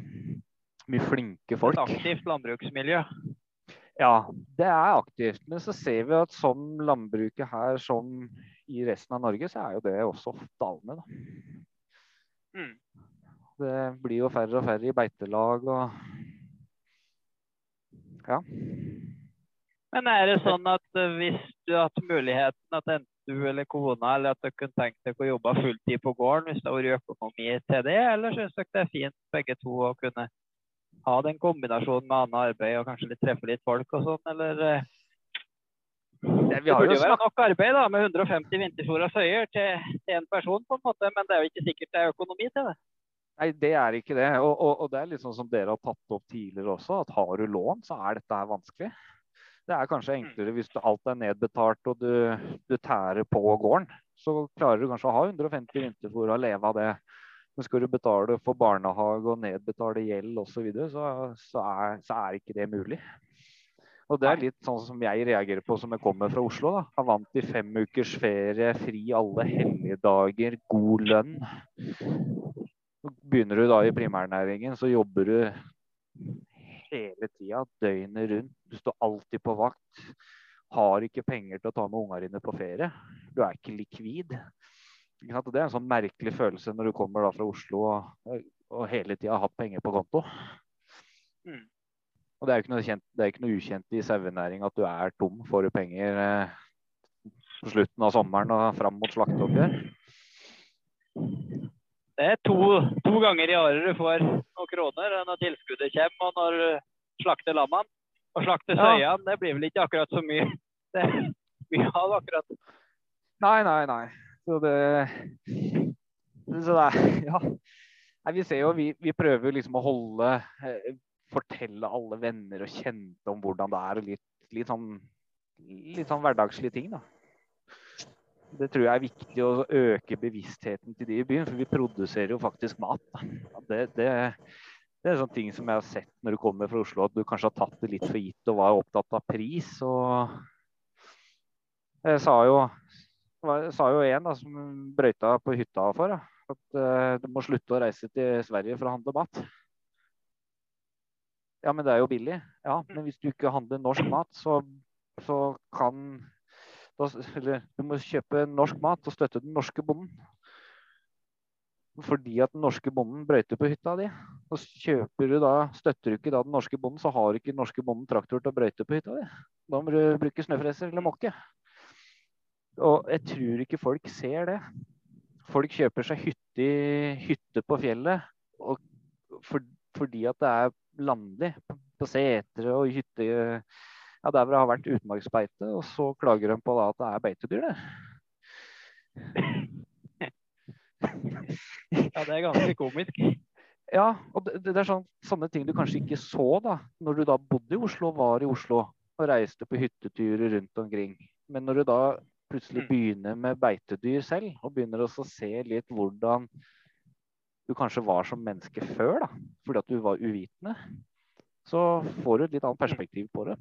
Mye flinke folk. Et aktivt landbruksmiljø? Ja, det er aktivt. Men så ser vi at som landbruket her som i resten av Norge, så er jo det også dalende, da. Mm. Det blir jo færre og færre i beitelag og Ja. Men er det sånn at eh, hvis du hadde hatt muligheten at enten du eller kona eller at dere kunne tenkt dere å jobbe fulltid på gården hvis det hadde vært økonomi til det, eller syns dere det er fint begge to å kunne ha den kombinasjonen med annet arbeid og kanskje litt treffe litt folk og sånn, eller? Eh? Det, det burde jo være nok arbeid da, med 150 vinterfòra søyer til, én person, på en måte, men det er jo ikke sikkert det er økonomi til det. Nei, det er ikke det. Og, og, og det er sånn som dere har tatt opp tidligere også, at har du lån, så er dette her vanskelig. Det er kanskje mm. enklere hvis alt er nedbetalt og du, du tærer på gården. Så klarer du kanskje å ha 150 vinterfôr og leve av det. Men skal du betale for barnehage og nedbetale gjeld osv., så, videre, så, så, er, så er ikke det mulig. Og Det er litt sånn som jeg reagerer på som jeg kommer fra Oslo. da. Har vant i fem ukers ferie, fri alle helligdager, god lønn. Begynner du da i primærnæringen, så jobber du hele tida, døgnet rundt. Du står alltid på vakt. Har ikke penger til å ta med ungene dine på ferie. Du er ikke likvid. Det er en sånn merkelig følelse når du kommer fra Oslo og, og hele tida har hatt penger på konto. Mm. Og det er jo ikke noe, kjent, det ikke noe ukjent i sauenæring at du er tom. Får du penger eh, på slutten av sommeren og fram mot slakteoppgjør? Det er to, to, ganger i året du får noen kroner når tilskuddet kommer og når du slakter lammene. Og slakte søyene, ja. det blir vel ikke akkurat så mye. Det er mye av akkurat. Nei, nei, nei. Så det Så det ja. Nei, vi ser jo, vi, vi prøver liksom å holde eh, Fortelle alle venner og kjente om hvordan det er. Litt, litt, sånn, litt sånn hverdagslige ting, da. Det tror jeg er viktig å øke bevisstheten til de i byen, for vi produserer jo faktisk mat. Det, det, det er sånne ting som jeg har sett når du kommer fra Oslo, at du kanskje har tatt det litt for gitt og var opptatt av pris. og jeg sa jo, jeg sa jo en da, som brøyta på hytta for, da, at uh, du må slutte å reise til Sverige for å handle mat. Ja, men det er jo billig. Ja, men hvis du ikke handler norsk mat, så, så kan Eller du må kjøpe norsk mat og støtte den norske bonden. Fordi at den norske bonden brøyter på hytta di. Og kjøper du da, støtter du ikke da den norske bonden, så har ikke den norske bonden traktor til å brøyte på hytta di. Da må du bruke snøfreser eller måke. Og jeg tror ikke folk ser det. Folk kjøper seg hytte, hytte på fjellet og for, fordi at det er landlig på setre og hytte ja, der hvor det har vært utmarksbeite, og så klager de på da at det er beitedyr det. Ja, det er ganske komisk. Ja, og det, det er sånn, sånne ting du kanskje ikke så da, når du da bodde i Oslo, og var i Oslo og reiste på hytteturer rundt omkring. Men når du da plutselig begynner med beitedyr selv, og begynner også å se litt hvordan du kanskje var som menneske før, da, fordi at du var uvitende, så får du et litt annet perspektiv på det.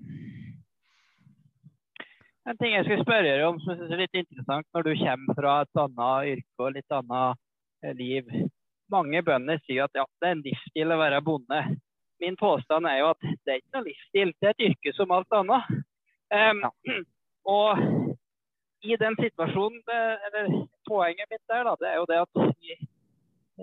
En ting jeg skulle spørre deg om som jeg synes er litt interessant når du kommer fra et annet yrke og litt annet eh, liv. Mange bønder sier at ja, det er en livsstil å være bonde. Min påstand er jo at det er ikke noe livsstil, det er et yrke som alt annet. Um. Og i den situasjonen, eller Poenget mitt der da, det er jo det at vi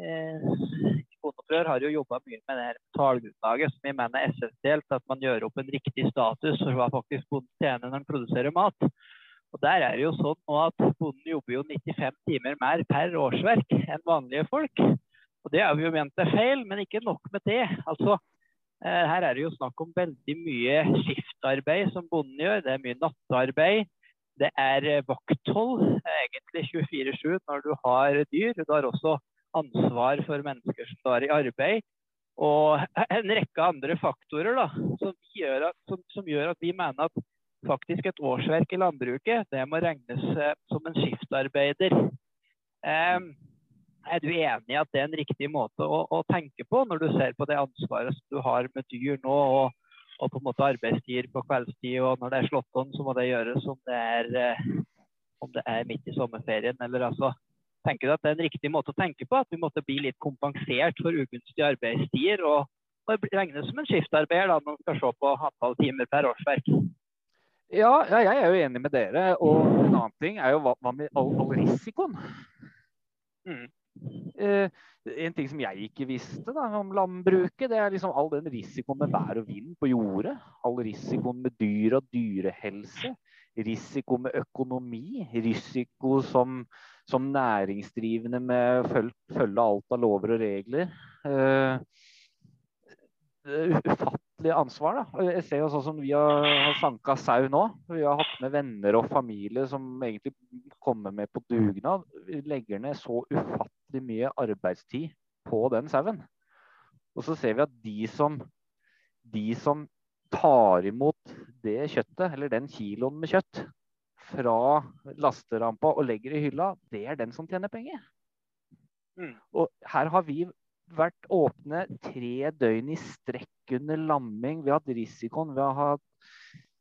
eh, Bondeopprør har jo jobba mye med det her tallgrunnlaget, som vi mener er essensielt. At man gjør opp en riktig status for hva faktisk bonden tjener når han produserer mat. Og Der er det jo sånn nå at bonden jobber jo 95 timer mer per årsverk enn vanlige folk. Og Det har vi jo ment er feil, men ikke nok med det. Altså, eh, Her er det jo snakk om veldig mye skiftarbeid som bonden gjør. Det er mye nattarbeid. Det er eh, vakthold, egentlig 24-7 når du har dyr. Du har også ansvar for mennesker som står i arbeid. Og en rekke andre faktorer da, som gjør, at, som, som gjør at vi mener at faktisk et årsverk i landbruket det må regnes eh, som en skiftarbeider. Eh, er du enig i at det er en riktig måte å, å, tenke på når du ser på det ansvaret som du har med dyr nå, og, og på en måte arbeidstider på kveldstid, og når det er slått om, så må det gjøres om det er, eh, om det er midt i sommerferien. eller altså tenker at det er en riktig måte å tenke på? At vi måtte bli litt kompensert for ugunstige arbeidstider? Og, og regnes som en skiftarbeider da, når man skal se på antall timer per årsverk? Ja, ja, jeg er jo enig med dere. Og en annen ting er jo hva, hva med all, all risikoen? Mm. Eh, en ting som jeg ikke visste da, om landbruket, det er liksom all den risikoen med vær og vind på jordet. All risikoen med dyr og dyrehelse. Risiko med økonomi. Risiko som som næringsdrivende med å følge alt av lover og regler. Uh, ufattelig ansvar. da. Jeg ser jo sånn som Vi har, har sanka sau nå. Vi har hatt med venner og familie som egentlig kommer med på dugnad. Vi legger ned så ufattelig mye arbeidstid på den sauen. Og så ser vi at de som, de som tar imot det kjøttet, eller den kiloen med kjøtt, fra lasterampa og legger i hylla, det er den som tjener penger. Mm. Og her har vi vært åpne tre døgn i strekk under lamming. Vi har hatt risikoen. Vi har hatt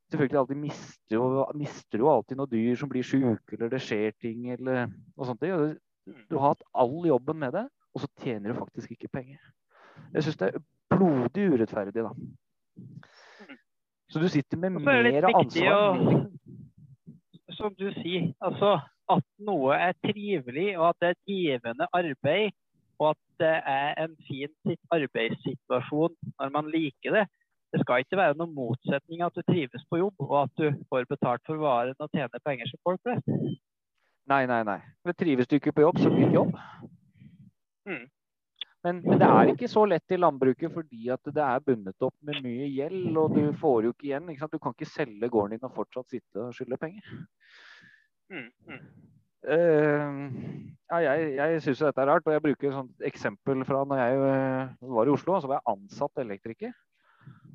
Selvfølgelig alltid mister jo, mister jo alltid noen dyr som blir syke, eller det skjer ting, eller noe sånt. Du har hatt all jobben med det, og så tjener du faktisk ikke penger. Jeg syns det er blodig urettferdig, da. Så du sitter med mer ansvar. Å som du sier, altså at noe er trivelig, og at det er et givende arbeid, og at det er en fin arbeidssituasjon når man liker det. Det skal ikke være noen motsetning at du trives på jobb, og at du får betalt for varen og tjener penger som folk flest. Nei, nei, nei. Men trives du ikke på jobb, så blir det jobb. Mm. Men, men, det er ikke så lett i landbruket fordi at det er bundet opp med mye gjeld, og du får jo ikke igjen. Ikke du kan ikke selge gården din og fortsatt sitte og skylde penger. Mm, mm. Uh, ja, jeg jeg syns dette er rart. Og jeg bruker et sånt eksempel fra når jeg uh, var i Oslo. Så var jeg ansatt elektriker.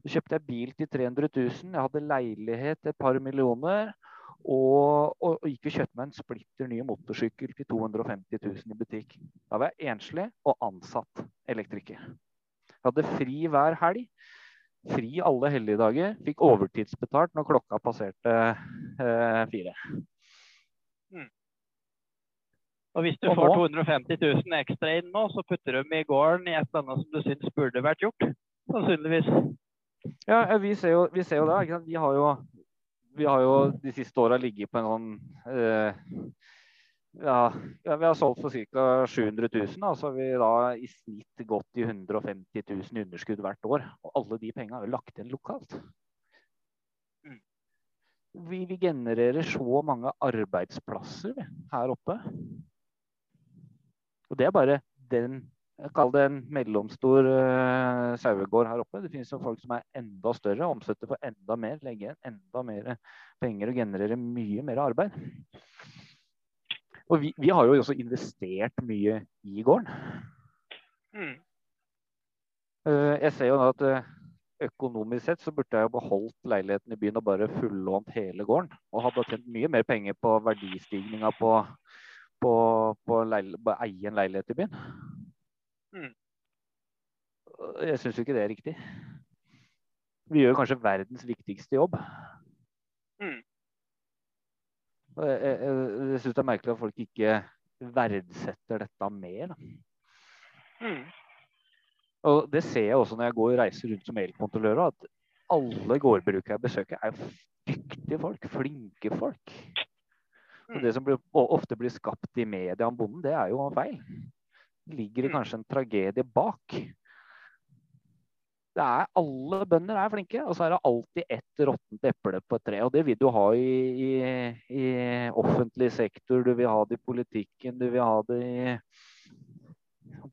Så kjøpte jeg bil til 300 000. Jeg hadde leilighet et par millioner. Og, og, og gikk og kjøpte meg en splitter ny motorsykkel til 250 000 i butikk. Da var jeg enslig og ansatt elektriker. Jeg hadde fri hver helg. Fri alle helligdager. Fikk overtidsbetalt når klokka passerte eh, fire. Mm. Og hvis du og får 250 000 ekstra inn nå, så putter du dem i gården i et eller annet som du syns burde vært gjort? Sannsynligvis. Ja, vi ser jo, vi ser jo det. Vi har jo vi har jo de siste åra ligget på en sånn eh, ja, vi har solgt for ca. 700 000. Altså vi da i snitt gått i 150 000 i underskudd hvert år. Og alle de pengene er jo lagt igjen lokalt. Mm. Vi, vi, genererer så mange arbeidsplasser her oppe. Og det er bare den Kall det en mellomstor uh, sauegård her oppe. Det finnes jo folk som er enda større, omsetter for enda mer, legger igjen enda mer penger og genererer mye mer arbeid. Og vi, vi har jo også investert mye i gården. Mm. Uh, jeg ser jo nå at uh, økonomisk sett så burde jeg jo beholdt leiligheten i byen og bare fullånt hele gården. Og hadde tjent mye mer penger på verdistigninga på, på, på, på å eie en leilighet i byen. Mm. Jeg syns ikke det er riktig. Vi gjør kanskje verdens viktigste jobb. Mm. Jeg, jeg, jeg syns det er merkelig at folk ikke verdsetter dette mer. Mm. Og Det ser jeg også når jeg går og reiser rundt som elkontrollør. At alle gårdbrukere jeg besøker, er dyktige folk. Flinke folk. Og mm. Det som blir, ofte blir skapt i media om bonden, det er jo feil ligger det mm. kanskje en tragedie bak. Det er, alle bønder er flinke, og så er det alltid ett råttent eple på et tre. Og det vil du ha i, i, i, offentlig sektor, du vil ha det i politikken, du vil ha det i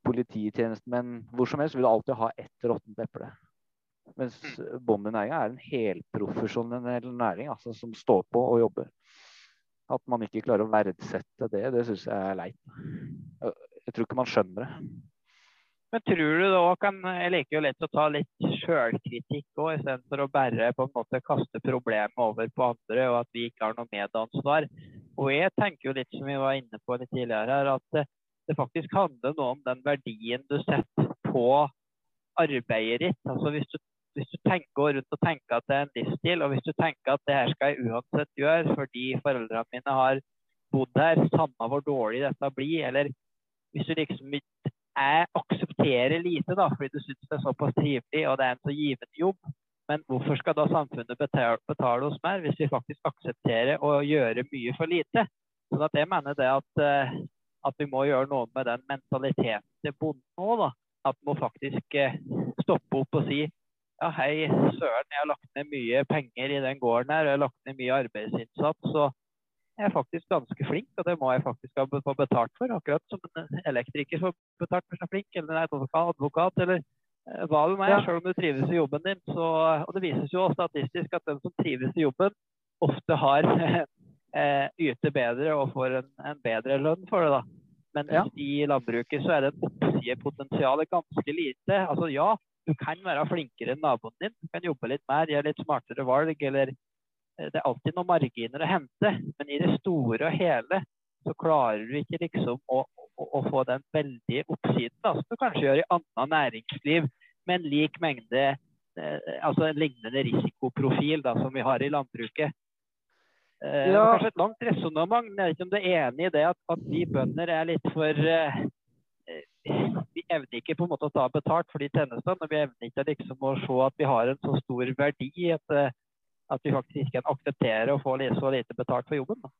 polititjenestemenn. Hvor som helst vil du alltid ha ett råttent eple. Mens mm. bondenæringa er en helprofesjonell næring altså, som står på og jobber. At man ikke klarer å verdsette det, det syns jeg er leit. Jeg tror ikke man skjønner det. Men tror du da kan Jeg liker jo lett å ta litt sjølkritikk òg, istedenfor å bare på en måte kaste problemet over på andre, og at vi ikke har noe medansvar. Og jeg tenker jo litt som vi var inne på litt tidligere her, at det faktisk handler noe om den verdien du setter på arbeidet ditt. Altså hvis du, hvis du tenker rundt og tenker at det er en livsstil, og hvis du tenker at det her skal jeg uansett gjøre fordi foreldrene mine har bodd her, samme hvor dårlig dette blir, eller hvis du liksom jeg aksepterer lite da, fordi du syns det er såpass trivelig og det er en så givende jobb, men hvorfor skal da samfunnet betale, betale oss mer hvis vi faktisk aksepterer å gjøre mye for lite? Så at jeg mener det at, eh, at, vi må gjøre noe med den mentaliteten til bonden òg. At vi må faktisk eh, stoppe opp og si ja, hei, søren, jeg har lagt ned mye penger i den gården her, og jeg har lagt ned mye arbeidsinnsats. og jeg er faktisk ganske flink, og det må jeg faktisk ha få betalt for. Akkurat som en elektriker får betalt for seg flink, eller en advokat, eller eh, hva det er. Ja. Selv om du trives i jobben din. Så, og det vises jo statistisk at den som trives i jobben, ofte har eh, yter bedre og får en, en, bedre lønn for det. da. Men ja. i landbruket så er det et oppsidepotensial ganske lite. Altså ja, du kan være flinkere enn naboen din. Du kan jobbe litt mer, gjøre litt smartere valg, eller Eh, det er alltid noen marginer å hente, men i det store og hele så klarer du ikke liksom å, å, å få den veldige oppsiden da, som du kanskje gjør i annet næringsliv med en lik mengde eh, altså en lignende risikoprofil da, som vi har i landbruket. Eh, ja. Kanskje et langt resonnement. Jeg vet ikke om du er enig i det at, at vi bønder er litt for eh, eh, Vi evner ikke på en måte å ta betalt for de tjenestene. og Vi evner ikke liksom å se at vi har en så stor verdi. at eh, at vi faktisk ikke kan akseptere å få så lite betalt for jobben. Da.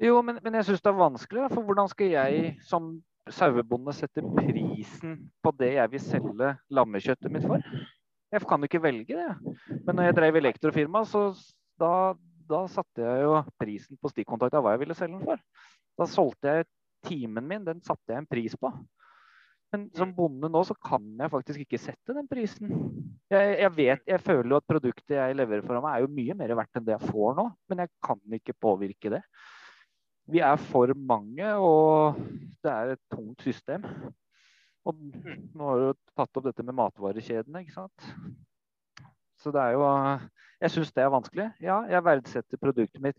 Jo, men, men jeg syns det er vanskelig. For hvordan skal jeg som sauebonde sette prisen på det jeg vil selge lammekjøttet mitt for? Jeg kan jo ikke velge det. Men når jeg drev elektrofirma, så da, da satte jeg jo prisen på stikkontakt av hva jeg ville selge den for. Da solgte jeg timen min, den satte jeg en pris på. Men som bonde nå så kan jeg faktisk ikke sette den prisen. Jeg, jeg, vet, jeg føler jo at produktet jeg leverer for meg er jo mye mer verdt enn det jeg får nå, men jeg kan ikke påvirke det. vi er for mange, og det er et tungt system. Og nå har du tatt opp dette med matvarekjedene, ikke sant. Så det er jo Jeg syns det er vanskelig. Ja, jeg verdsetter produktet mitt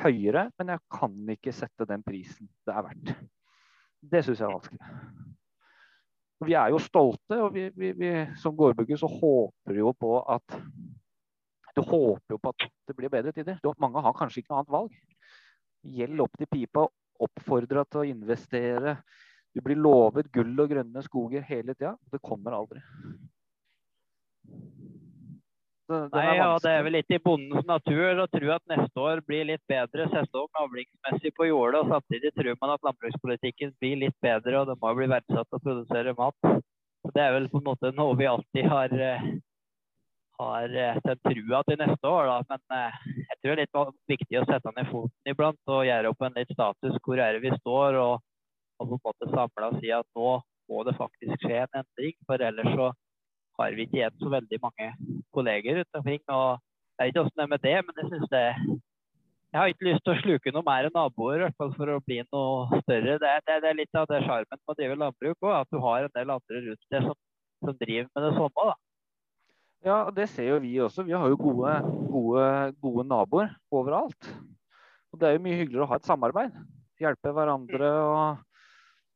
høyere, men jeg kan ikke sette den prisen det er verdt. Det syns jeg er vanskelig. Vi er jo stolte, og vi, vi, vi som gårdbygger så håper jo på at Du håper jo på at det blir bedre tider. Mange har kanskje ikke noe annet valg. Gjeld opp til pipa, oppfordra til å investere. Du blir lovet gull og grønne skoger hele tida. Det kommer aldri. Nei, ja, det er vel litt i bondens natur å tro at neste år blir litt bedre sesong avlingsmessig på jordet, og samtidig tror man at landbrukspolitikken blir litt bedre, og det må bli verdsatt å produsere mat. Så det er vel på en måte noe vi alltid har, eh, har eh, den trua til neste år. Da. Men eh, jeg tror det er litt viktig å sette ned foten iblant og gjøre opp en litt status. Hvor er det vi står? Og, og på en måte samle og si at nå må det faktisk skje en endring. For ellers så har vi ikke igjen så veldig mange kolleger rundt omkring. og Jeg vet ikke åssen det er med det, men jeg syns det jeg har ikke lyst til å sluke noe mer enn naboer i hvert fall for å bli noe større. Det, det, det er litt av det sjarmen med å drive landbruk òg, at du har en del andre rundt deg som, som, driver med det samme. da. Ja, det ser jo vi også. Vi har jo gode, gode, gode naboer overalt. Og det er jo mye hyggeligere å ha et samarbeid. Hjelpe hverandre og,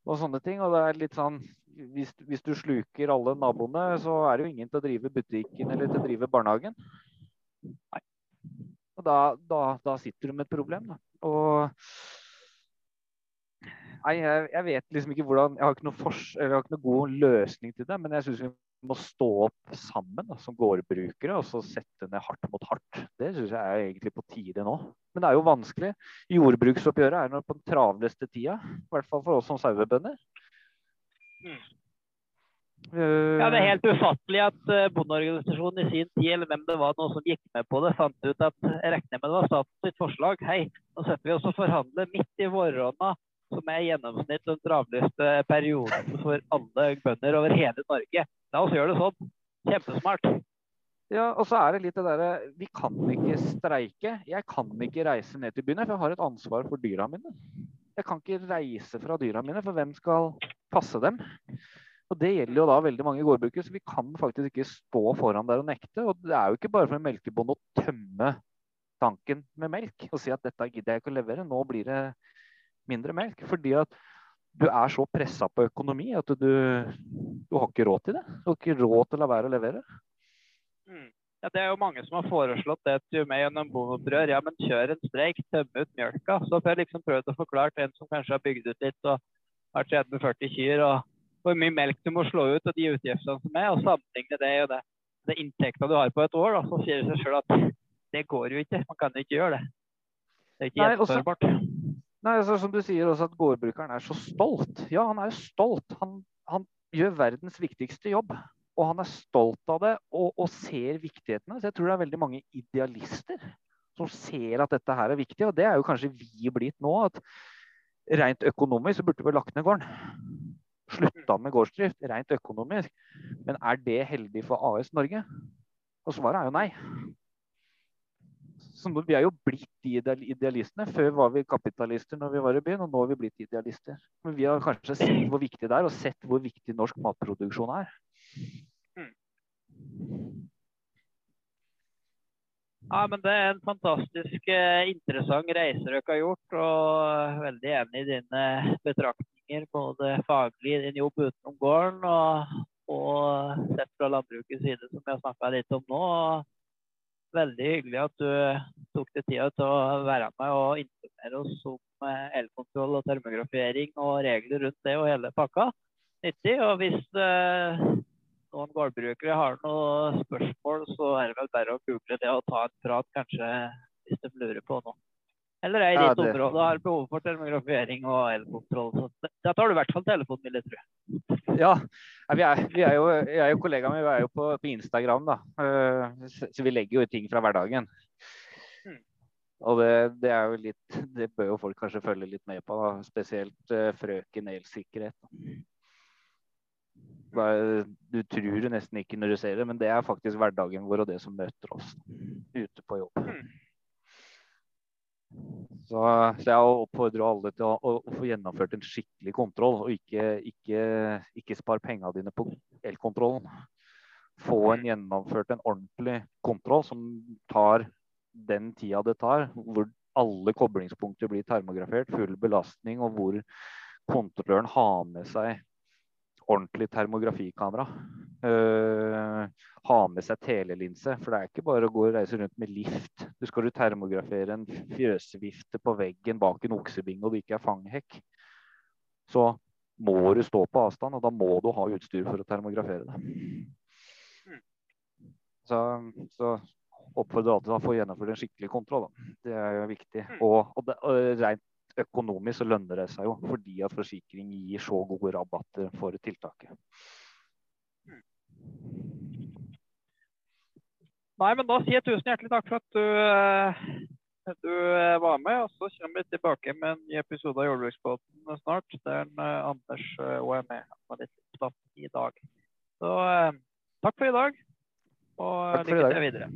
og sånne ting. Og det er litt sånn hvis, hvis, du sluker alle naboene, så er det jo ingen til å drive butikken eller til å drive barnehagen. Nei. Og da, da, da sitter du med et problem. Da. Og Nei, jeg, jeg, vet liksom ikke hvordan Jeg har ikke noe, fors, jeg har ikke noe god løsning til det, men jeg syns vi må stå opp sammen da, som gårdbrukere og så sette ned hardt mot hardt. Det syns jeg er egentlig på tide nå. Men det er jo vanskelig. Jordbruksoppgjøret er nå på den travleste tida, i hvert fall for oss som sauebønder. Mm. Ja, Det er helt ufattelig at uh, bondeorganisasjonen i sin tid, eller hvem det var noe som gikk med på det, fant ut at jeg regner med det var statens forslag. Hei, nå setter vi oss og forhandler midt i våronna, som er gjennomsnitt den travleste perioden for alle bønder over hele Norge. La oss gjøre det sånn. Kjempesmart. Ja, og så er det litt det derre Vi kan ikke streike. Jeg kan ikke reise ned til byen, for jeg har et ansvar for dyra mine. Jeg kan ikke reise fra dyra mine, for hvem skal passe dem? Og Det gjelder jo da veldig mange gårdbrukere, så vi kan faktisk ikke stå foran der og nekte. Og Det er jo ikke bare for en melkebonde å tømme tanken med melk og si at dette gidder jeg ikke å levere, nå blir det mindre melk. Fordi at du er så pressa på økonomi at du, du, har ikke råd til det. Du har ikke råd til å la være å levere. Mm. Ja, det er jo mange som har foreslått det til meg gjennom bondeopprør. Ja, men kjør en streik, tømme ut mjølka. Så får jeg liksom prøvd å forklare til en som kanskje har bygd ut litt og har 30-40 kyr, og hvor mye melk du må slå ut og de utgiftene som er, og sammenligne det og det, det inntekta du har på et år, da, så sier det seg sjøl at det går jo ikke. Man kan jo ikke gjøre det. Det er ikke gjennomførbart. Nei, altså, som du sier også at gårdbrukeren er så stolt. Ja, han er jo stolt. Han, han gjør verdens viktigste jobb. Og han er stolt av det og, og ser viktighetene. Så jeg tror det er veldig mange idealister som ser at dette her er viktig. Og det er jo kanskje vi blitt nå. at Rent økonomisk så burde vi lagt ned gården. Slutta med gårdsdrift rent økonomisk. Men er det heldig for AS Norge? Og svaret er jo nei. Så vi er jo blitt de idealistene. Før var vi kapitalister når vi var i byen, og nå har vi blitt idealister. Men vi har kanskje sett hvor viktig det er, og sett hvor viktig norsk matproduksjon er. Ja, men Det er en fantastisk eh, interessant reise dere har gjort. og Veldig enig i dine betraktninger, både faglig i din jobb utenom gården og, og sett fra landbrukets side, som har snakka litt om nå. Veldig hyggelig at du tok deg tida til å være med og informere oss om eh, elkontroll og termografering og regler rundt det og hele pakka. Nyttig. Og hvis noen gårdbrukere har noen spørsmål, så er det vel bare å google det og ta en prat, kanskje, hvis de lurer på noe. Eller er i ditt ja, område har behov for termografering og elkontroll. Så da tar du i hvert fall telefonen tror jeg. Ja, vi er, vi er jo, jeg er jo kollegaen min, vi er jo på, på, Instagram, da. Eh, så vi legger jo ting fra hverdagen. Hmm. Og det, det, er jo litt Det bør jo folk kanskje følge litt med på, da. spesielt uh, frøken elsikkerhet. Du tror det nesten ikke når du ser det, men det er faktisk hverdagen vår og det som møter oss ute på jobb. Mm. Så, så jeg oppfordrer alle til å, å, få gjennomført en skikkelig kontroll, og ikke, ikke, ikke spar pengene dine på elkontrollen. Få en gjennomført en ordentlig kontroll som tar den tida det tar, hvor alle koblingspunkter blir termografert, full belastning, og hvor kontrolløren har med seg ordentlig termografikamera. Uh, ha med seg telelinse, for det er ikke bare å gå og reise rundt med lift. Du skal du termografere en fjøsvifte på veggen bak en oksebinge og det ikke er fanghekk, så må du stå på avstand, og da må du ha utstyr for å termografere det. Så, så oppfordrer alltid til å få gjennomført en skikkelig kontroll. Da. Det er jo viktig. Og, og, det, og rent økonomisk så lønner det seg jo, fordi at forsikring gir så gode rabatter for tiltaket. Nei, men da sier jeg tusen hjertelig takk for at du, eh, du eh, var med. Og så kommer vi tilbake med en ny episode av Jordbruksbåten snart. Der uh, Anders òg er med. Han var litt i dag. Så takk for i dag, og lykke til videre.